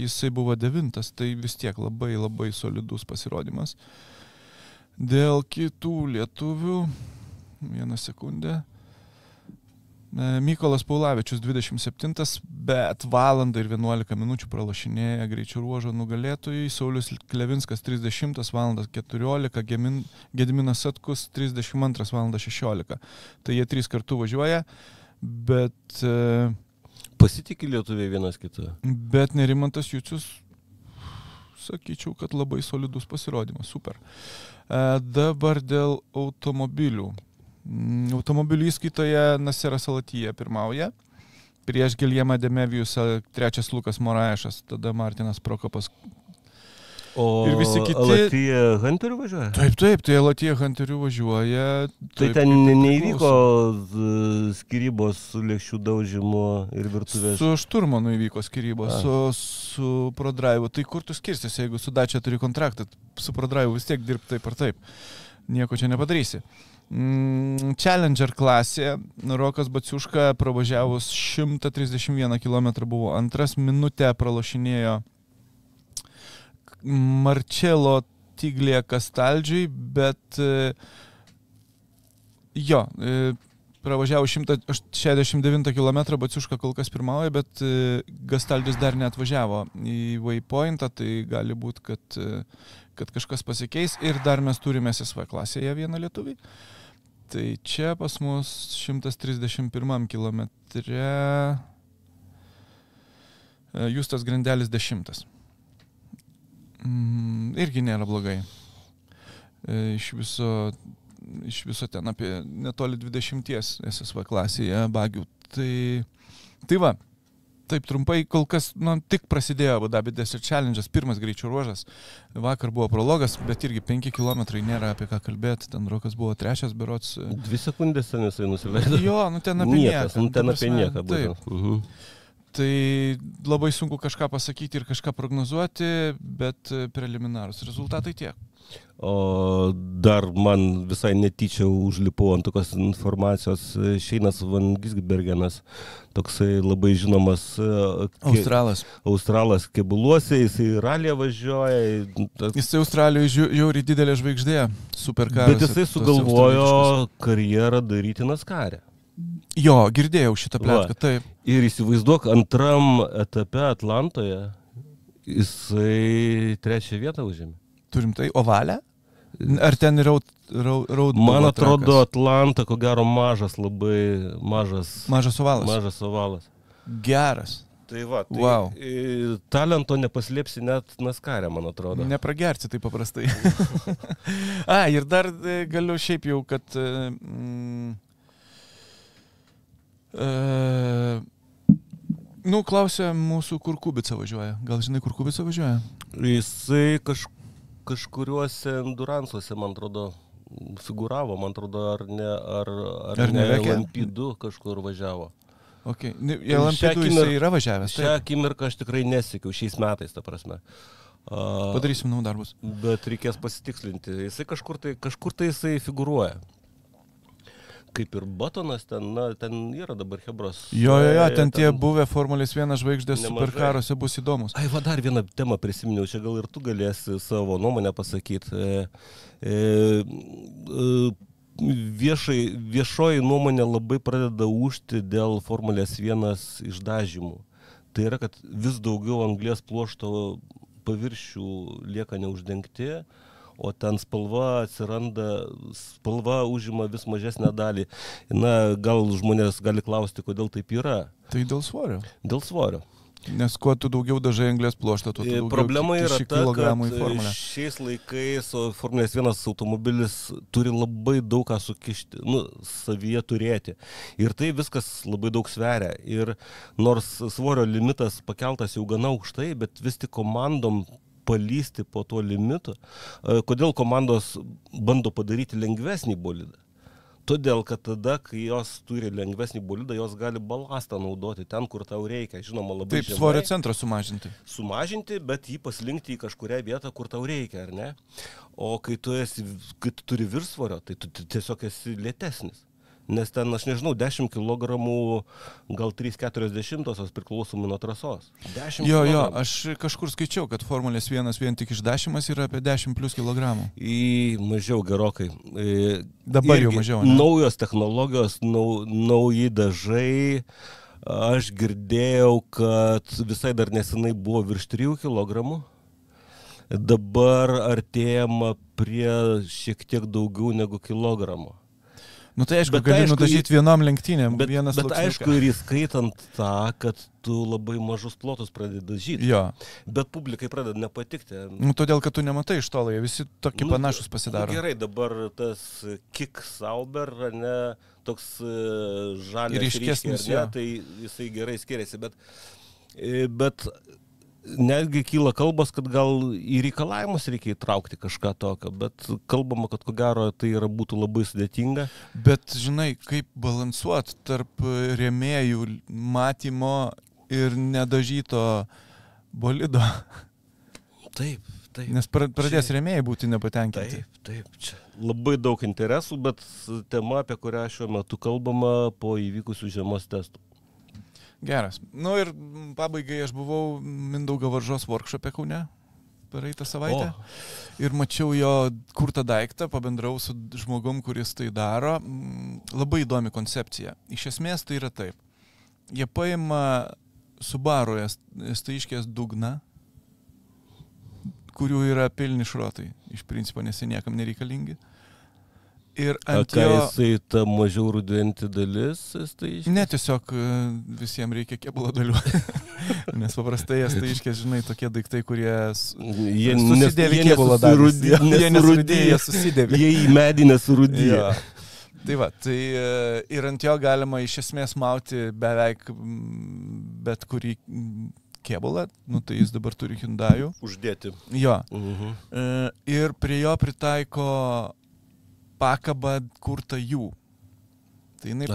jisai buvo devintas, tai vis tiek labai labai solidus pasirodymas. Dėl kitų lietuvių, vieną sekundę. E, Mykolas Paulavičius 27, bet valandą ir 11 minučių pralašinėja greičio ruožo nugalėtojai. Saulis Klevinskas 30 val. 14, Gemin- Gediminas Satkus 32 val. 16. Tai jie trys kartų važiuoja, bet, e, Pasitikė lietuviai vienas kitą. bet Nerimantas Jucius, sakyčiau, kad labai solidus pasirodymas, super. E, Dabar dėl automobilių. Mm, Automobilių įskaitoje Naseras Alatyje pirmauja. Prieš Giljamą Demevijusą trečias Lukas Moraešas, tada Martinas Prokopas. O Ir visi kiti- Latvija Hunterių važiuoja? Taip, taip, tai Alatyje Hunteriu važiuoja. Tai taip, ten kaip ir neįvyko skirybos su lėkščių daužimu ir virtuvės. Su Šturmanu įvyko skirybos, A. su, su ProDrive. Tai kur tu skirstysi, jeigu su Dačia turi kontraktą? Su ProDrive vis tiek dirbti taip ar taip. Nieko čia nepadarysi. Mm, Challenger klasė. Rokas Baciuška pravažiavus 131 km buvo antras, minutę pralašinėjo Marčelo Tiglė Kastaldžiui, bet e, jo, e, pravažiavo 169 km, Baciuška kol kas pirmauja, bet e, Gastaldis dar neatvažiavo į Waypointą, tai gali būti, kad, e, kad kažkas pasikeis ir dar mes turime SSV klasėje vieną lietuvį. Tai čia pas mus 131 km Justas Grindelis 10. Mm, irgi nėra blogai. E, Iš viso, iš viso ten apie netoli 20 SSV klasėje bagių. Tai, tai va, taip trumpai, kol kas, nu, tik prasidėjo Abu Dhabi Desert Challenge, pirmas greičio ruožas. Vakar buvo prologas, bet irgi 5 km nėra apie ką kalbėti. Ten rokas buvo trečias berots. Dvi sekundės ten jisai nusileido. Jo, nu ten apie Niekas, nieką. nu, Ta ten apie nieką Taip. Mhm. Tai labai sunku kažką pasakyti ir kažką prognozuoti, bet e, preliminarus rezultatai tiek. O dar man visai netyčia užlipau ant tokios informacijos Šeinas Van Gisbergenas, toksai labai žinomas e, ke- Australas. Australas kebuluose, jisai ralė važiuoja. tas- Jis Australijoje žiauriai didelė žvaigždė, superkaras. Bet jisai sugalvojo karjerą daryti Naskarę. Jo, girdėjau šitą plėtką, taip. Ir įsivaizduok, antram etape Atlantoje jisai trečią vietą užėmė. Turim tai ovalę? Ar ten raud, raud, raud Man atrodo, Atlanta, ko gero, mažas, labai mažas, Mažas ovalas. mažas ovalas. Geras. Tai va, tai e, talento nepaslėpsi net Naskarė, man atrodo. Nepragersi taip paprastai. A, ir dar e, galiu šiaip jau, kad... e, Mm, e, nu, klausė mūsų, kur Kubica važiuoja. Gal žinai, kur Kubica važiuoja? Jisai kaž, kažkuriuose enduransuose, man atrodo, figuravo, man atrodo, ar ne, ar, ar, Ar ne nevekė? Lampydu kažkur važiavo. Okay. Šią Lampedų akimir- jisai yra važiavęs. Šią akimirką aš tikrai nesiekiau, šiais metais, ta prasme. A, Padarysim namų darbus. Bet reikės pasitikslinti. Jisai kažkur tai, kažkur tai jisai figuruoja. Kaip ir Batonas, ten, na, ten yra dabar Hebros. Jo, jo, jo, E, ten tie buvę Formulės 1 žvaigždės superkaruose bus įdomus. Ai, va dar vieną temą prisiminiau, čia gal ir tu galėsi savo nuomonę pasakyti. E, e, e, viešai, viešoji nuomonė labai pradeda užti dėl Formulės 1 išdažymų. Tai yra, kad vis daugiau anglės pluošto paviršių lieka neuždengti, o ten spalva atsiranda, spalva užima vis mažesnę dalį. Na, gal žmonės gali klausti, kodėl taip yra. Tai dėl svorio. Dėl svorio. Nes kuo tu daugiau dažai anglės pluoštą, tuo tu E, daugiau Problema yra ta, kad šiais laikais Formulės 1 automobilis turi labai daug ką sukišti, nu, savyje turėti. Ir tai viskas labai daug sveria. Ir nors svorio limitas pakeltas jau gana aukštai, bet vis tik komandom palysti po tuo limitu. E, Kodėl komandos bando padaryti lengvesnį bolidą? Todėl, kad tada, kai jos turi lengvesnį bolidą, jos gali balastą naudoti ten, kur tau reikia. Žinoma, labai Taip, žemai svorio centrą sumažinti. sumažinti, bet jį paslinkti į kažkurią vietą, kur tau reikia, ar ne? O kai tu, esi, kai tu turi viršsvorio, tai tu ti- tiesiog esi lėtesnis. Nes ten, aš nežinau, 10 kg, gal 3,40 priklausomai nuo trasos. 10 Jo, jo, kilogramų. aš kažkur skaičiau, kad Formulės 1 vien tik išdašymas yra apie 10 plus kilogramų. Į mažiau gerokai. E, Dabar jau irgi mažiau, ne? Naujos technologijos, nau, nauji dažai. Aš girdėjau, kad visai dar nesenai buvo virš 3 kg. Dabar artėjama prie šiek tiek daugiau negu kilogramo. Nu tai aišku, Bet gali aišku, nudažyti vienam lenktynėm, Bet, vienas bet sluoksniukas. aišku, ir įskaitant tą, kad tu labai mažus plotus pradedi dažyti. Jo, Bet publikai pradeda nepatikti. nu, todėl, kad tu nematai iš tolo, jie visi tokie Nu, panašus pasidaro. Nu, gerai, dabar tas kick sauber, ne, toks e, žalias Ryškesnis, jo. ne, tai jisai gerai skiriasi, bet, e, bet netgi kyla kalbos, kad gal į reikalavimus reikia įtraukti kažką tokio, bet kalbama, kad ko gero tai yra būtų labai sudėtinga. Bet žinai, kaip balansuot tarp rėmėjų matymo ir nedažyto bolido. Taip, taip. Nes pra- pradės Čia- rėmėjai būti nepatenkinti. Taip, taip, čia labai daug interesų, bet tema, apie kurią šiuo metu kalbama po įvykusių žiemos testų. Geras. Nu ir pabaigai aš buvau Mindaugo varžos workshopė Kaune praeitą savaitę. O. Ir mačiau jo kurtą daiktą, pabendrau su žmogum, kuris tai daro. Labai įdomi koncepcija. Iš esmės tai yra taip. Jie paima Subaru estaiškės dugną, kurių yra pilni šrotai. Iš principo, nes jie niekam nereikalingi. Ir ant jo... jisai ta mažiau ruduojantį dalis, tai iš... Ne, tiesiog e, visiems reikia kėbulo dalių. Nes paprastai jas tai iškės, žinai, tokie daiktai, kurie Jie susidėvi nes- kėbulo dalys. nesurudė- Jie nesurudėjo, jie susidėvi. Jie į medį nesurudėjo. Jo. Tai va, tai e, ir ant jo galima iš esmės mauti beveik bet kurį kėbulą, nu tai jis dabar turi Hyundai. Uždėti. Jo. Mhm. E, Ir prie jo pritaiko pakabą kurtą jų. Tai jinai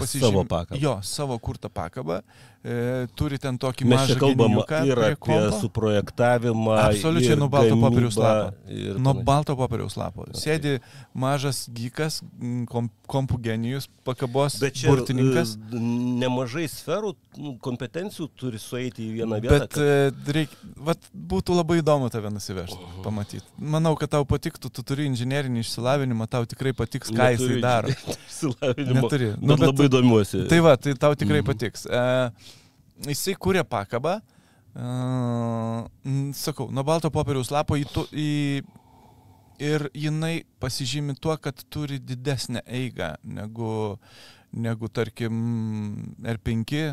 pakabą. Jo, savo kurtą pakabą. E, turi ten tokį Mes mažą kalbam ir apie suprojektavimą. Absoliučiai nuo balto popieriaus lapo. Nuo balto popieriaus lapo. Sėdi mažas gykas, kom, kompų genijus, pakabos čia burtininkas. e, nemažai sferų, nu, kompetencijų turi sueiti į vieną vietą. Bet e, reik, vat, būtų labai įdomu tave nusivežti, pamatyti. Manau, kad tau patiktų, tu turi inžinierinį išsilavinimą, tau tikrai patiks, ką jisai daro. Neturi. Nu, bet bet- labai domiuosi. Tai va, tai tau tikrai Mhm. patiks. E, jisai kūrė pakabą, m, sakau, nuo balto popieriaus lapo į, tu, į ir jinai pasižymi tuo, kad turi didesnę eigą negu, negu tarkim R5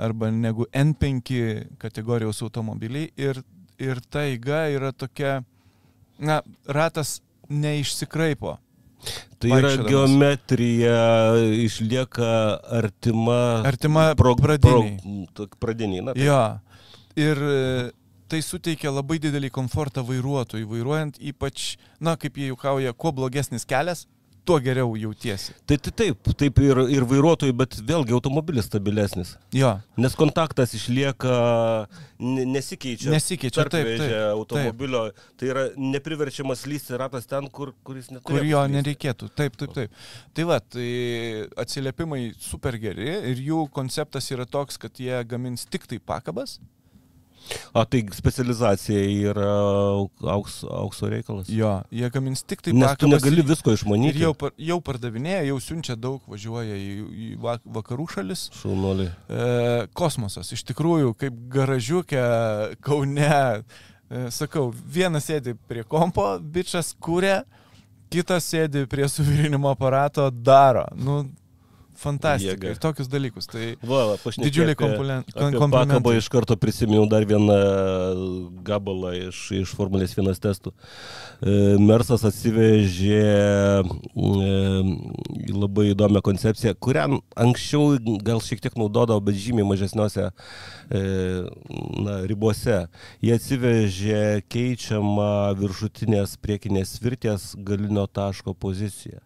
arba negu N5 kategorijos automobiliai ir, ir ta eiga yra tokia, na, ratas neišsikraipo. Tai yra geometrija, išlieka artima. Artima pro- pradiniai. pro- Pradiniai, na. tai- Jo. Ir e, tai suteikia labai didelį komfortą vairuotojui, vairuojant ypač, na, kaip jie juokauja, kuo blogesnis kelias, tuo geriau jautiesi. Tai, tai taip, taip ir, ir vairuotojai, bet vėlgi automobilis stabilesnis. Jo, Nes kontaktas išlieka, ne- nesikeičia. nesikeičia taip, taip, automobilio. Tai yra nepriverčiamas lysti ratas ten, kur, kuris neturi. kur jo nereikėtų. Taip, taip, taip. Tai va, tai atsiliepimai super geri ir jų konceptas yra toks, kad jie gamins tik tai pakabas. O tai specializacija yra auks, aukso reikalas. Jo, jie gamins tik tai Nes tu negali ir- visko Ir išmanyti. jau, par- jau pardavinėja, jau siunčia daug, važiuoja į, į va- vakarų šalis. Šaunuoliai. E, kosmosas. Iš tikrųjų, kaip garažiukė Kaune E, Sakau, vienas sėdi prie kompo, bičias kūrė, kitas sėdi prie suvirinimo aparato, daro. Nu, fantastika. Ir tokius dalykus. Tai Va, va, Didžiuliai komplimentai. Pakabą iš karto prisiminiau dar vieną gabalą iš, iš Formulės 1 testų. E, Mersas atsivežė e, labai įdomią koncepciją, kurią anksčiau gal šiek tiek naudodavo, bet žymiai mažesniuose e, na, ribose. Jie atsivežė keičiamą viršutinės priekinės svirties galinio taško poziciją.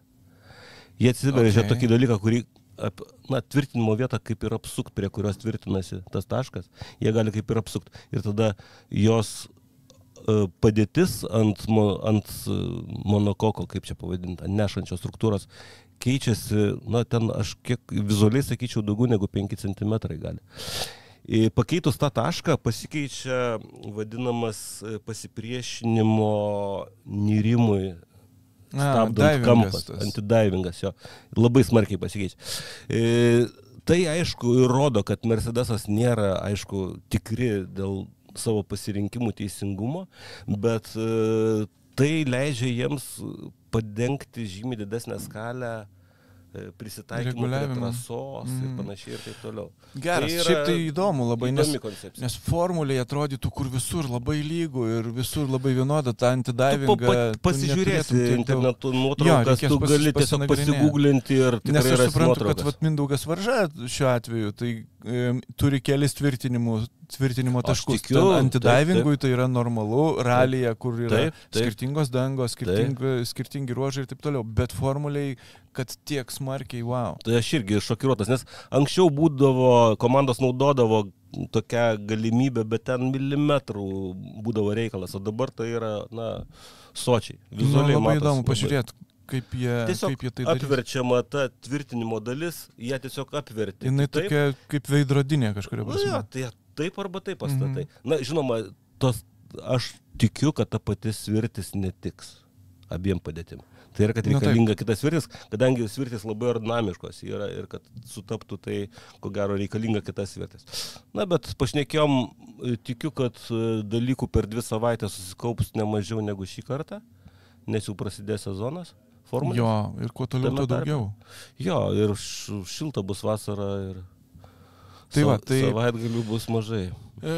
Jie atsivežė okay. tokį dalyką, kurį ap, na, tvirtinimo vietą kaip ir apsukt, prie kurios tvirtinasi tas taškas, jie gali kaip ir apsukt. Ir tada jos e, padėtis ant, ant e, monokoko, kaip čia pavadinti, ant nešančios struktūros keičiasi, na, ten aš kiek vizualiai sakyčiau daugiau negu 5 cm gali. E, Pakeitus tą tašką pasikeičia vadinamas pasipriešinimo nirimui stabdant kampas, antidivingas jo, labai smarkiai pasikeičia. E, tai aišku ir rodo, kad Mercedesas nėra, aišku, tikri dėl savo pasirinkimų teisingumo, bet e, tai leidžia jiems padengti žymiai didesnę skalę e, prisitaikymų prie trasos mm. ir panašiai ir taip toliau. Geras, Tai šiaip tai įdomu labai, nes, koncepcija. nes formulėje atrodytų, kur visur labai lygų ir visur labai vienoda, ta Tu pa, pa, pasižiūrėsi internetu nuotraukas, reikės tu gali tiesiog pasigūglinti ir Nes tikrai aš rasi suprantu, kad nuotraukas. vat, Mindaugas Varža šiuo atveju tai turi kelis tvirtinimo Aš taškus. tikiu, Ten taip, Antidivingui tai yra normalu, ralyje, kur yra Taip, taip. skirtingos dangos, skirtingi, skirtingi ruožai ir taip toliau. Bet formuliai, kad tiek smarkiai, wow. Tai aš irgi šokiruotas, nes anksčiau būdavo, komandos naudodavo tokią galimybę, bet ten milimetrų būdavo reikalas, o dabar tai yra, na, sočiai. Nu, Vizualiai labai matos įdomu labai. pažiūrėti, kaip jie, Tiesiog kaip jie tai daro. apverčiama ta tvirtinimo dalis, jie tiesiog apverti. Jis tokia kaip veidrodinė kažkuria nu, prasme. jo, tai taip arba taip pastatai. Mhm. Na, žinoma, tos, aš tikiu, kad ta pati svirtis netiks abiem padėtim. Tai yra, kad Nu, reikalinga kitas svirtis, kadangi svirtis labai aerodinamiškos yra ir kad sutaptų, tai ko gero reikalinga kitas svirtis. Na, bet pašnekėjom, e, tikiu, kad e, dalykų per dvi savaitės susikaups ne mažiau negu šį kartą, nes jau prasidės sezonas. Formulės. Jo, ir kuo toliau, tuo daugiau. Jo, ir šilta bus vasara ir Tai va, sa- tai- savaitgalių bus mažai. E,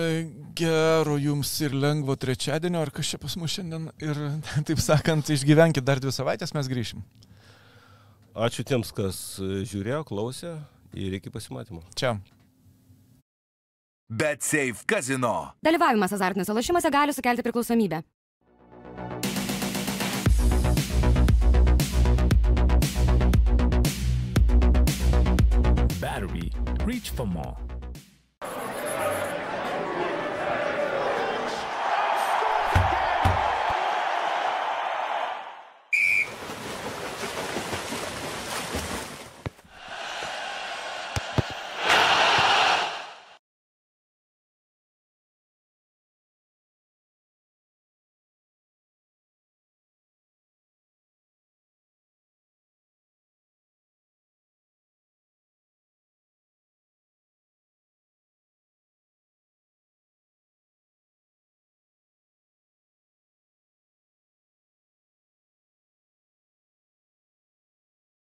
Gero jums ir lengvo trečiadienio, ar kas čia pas mus šiandien. Ir, taip sakant, išgyvenkit dar dvi savaitės, mes grįšim. Ačiū tiems, kas žiūrėjo, klausė ir iki pasimatymo. Čia. Bet Safe Casino. Dalyvavimas azartiniuose lošimuose gali sukelti priklausomybę. battery. Reach for more.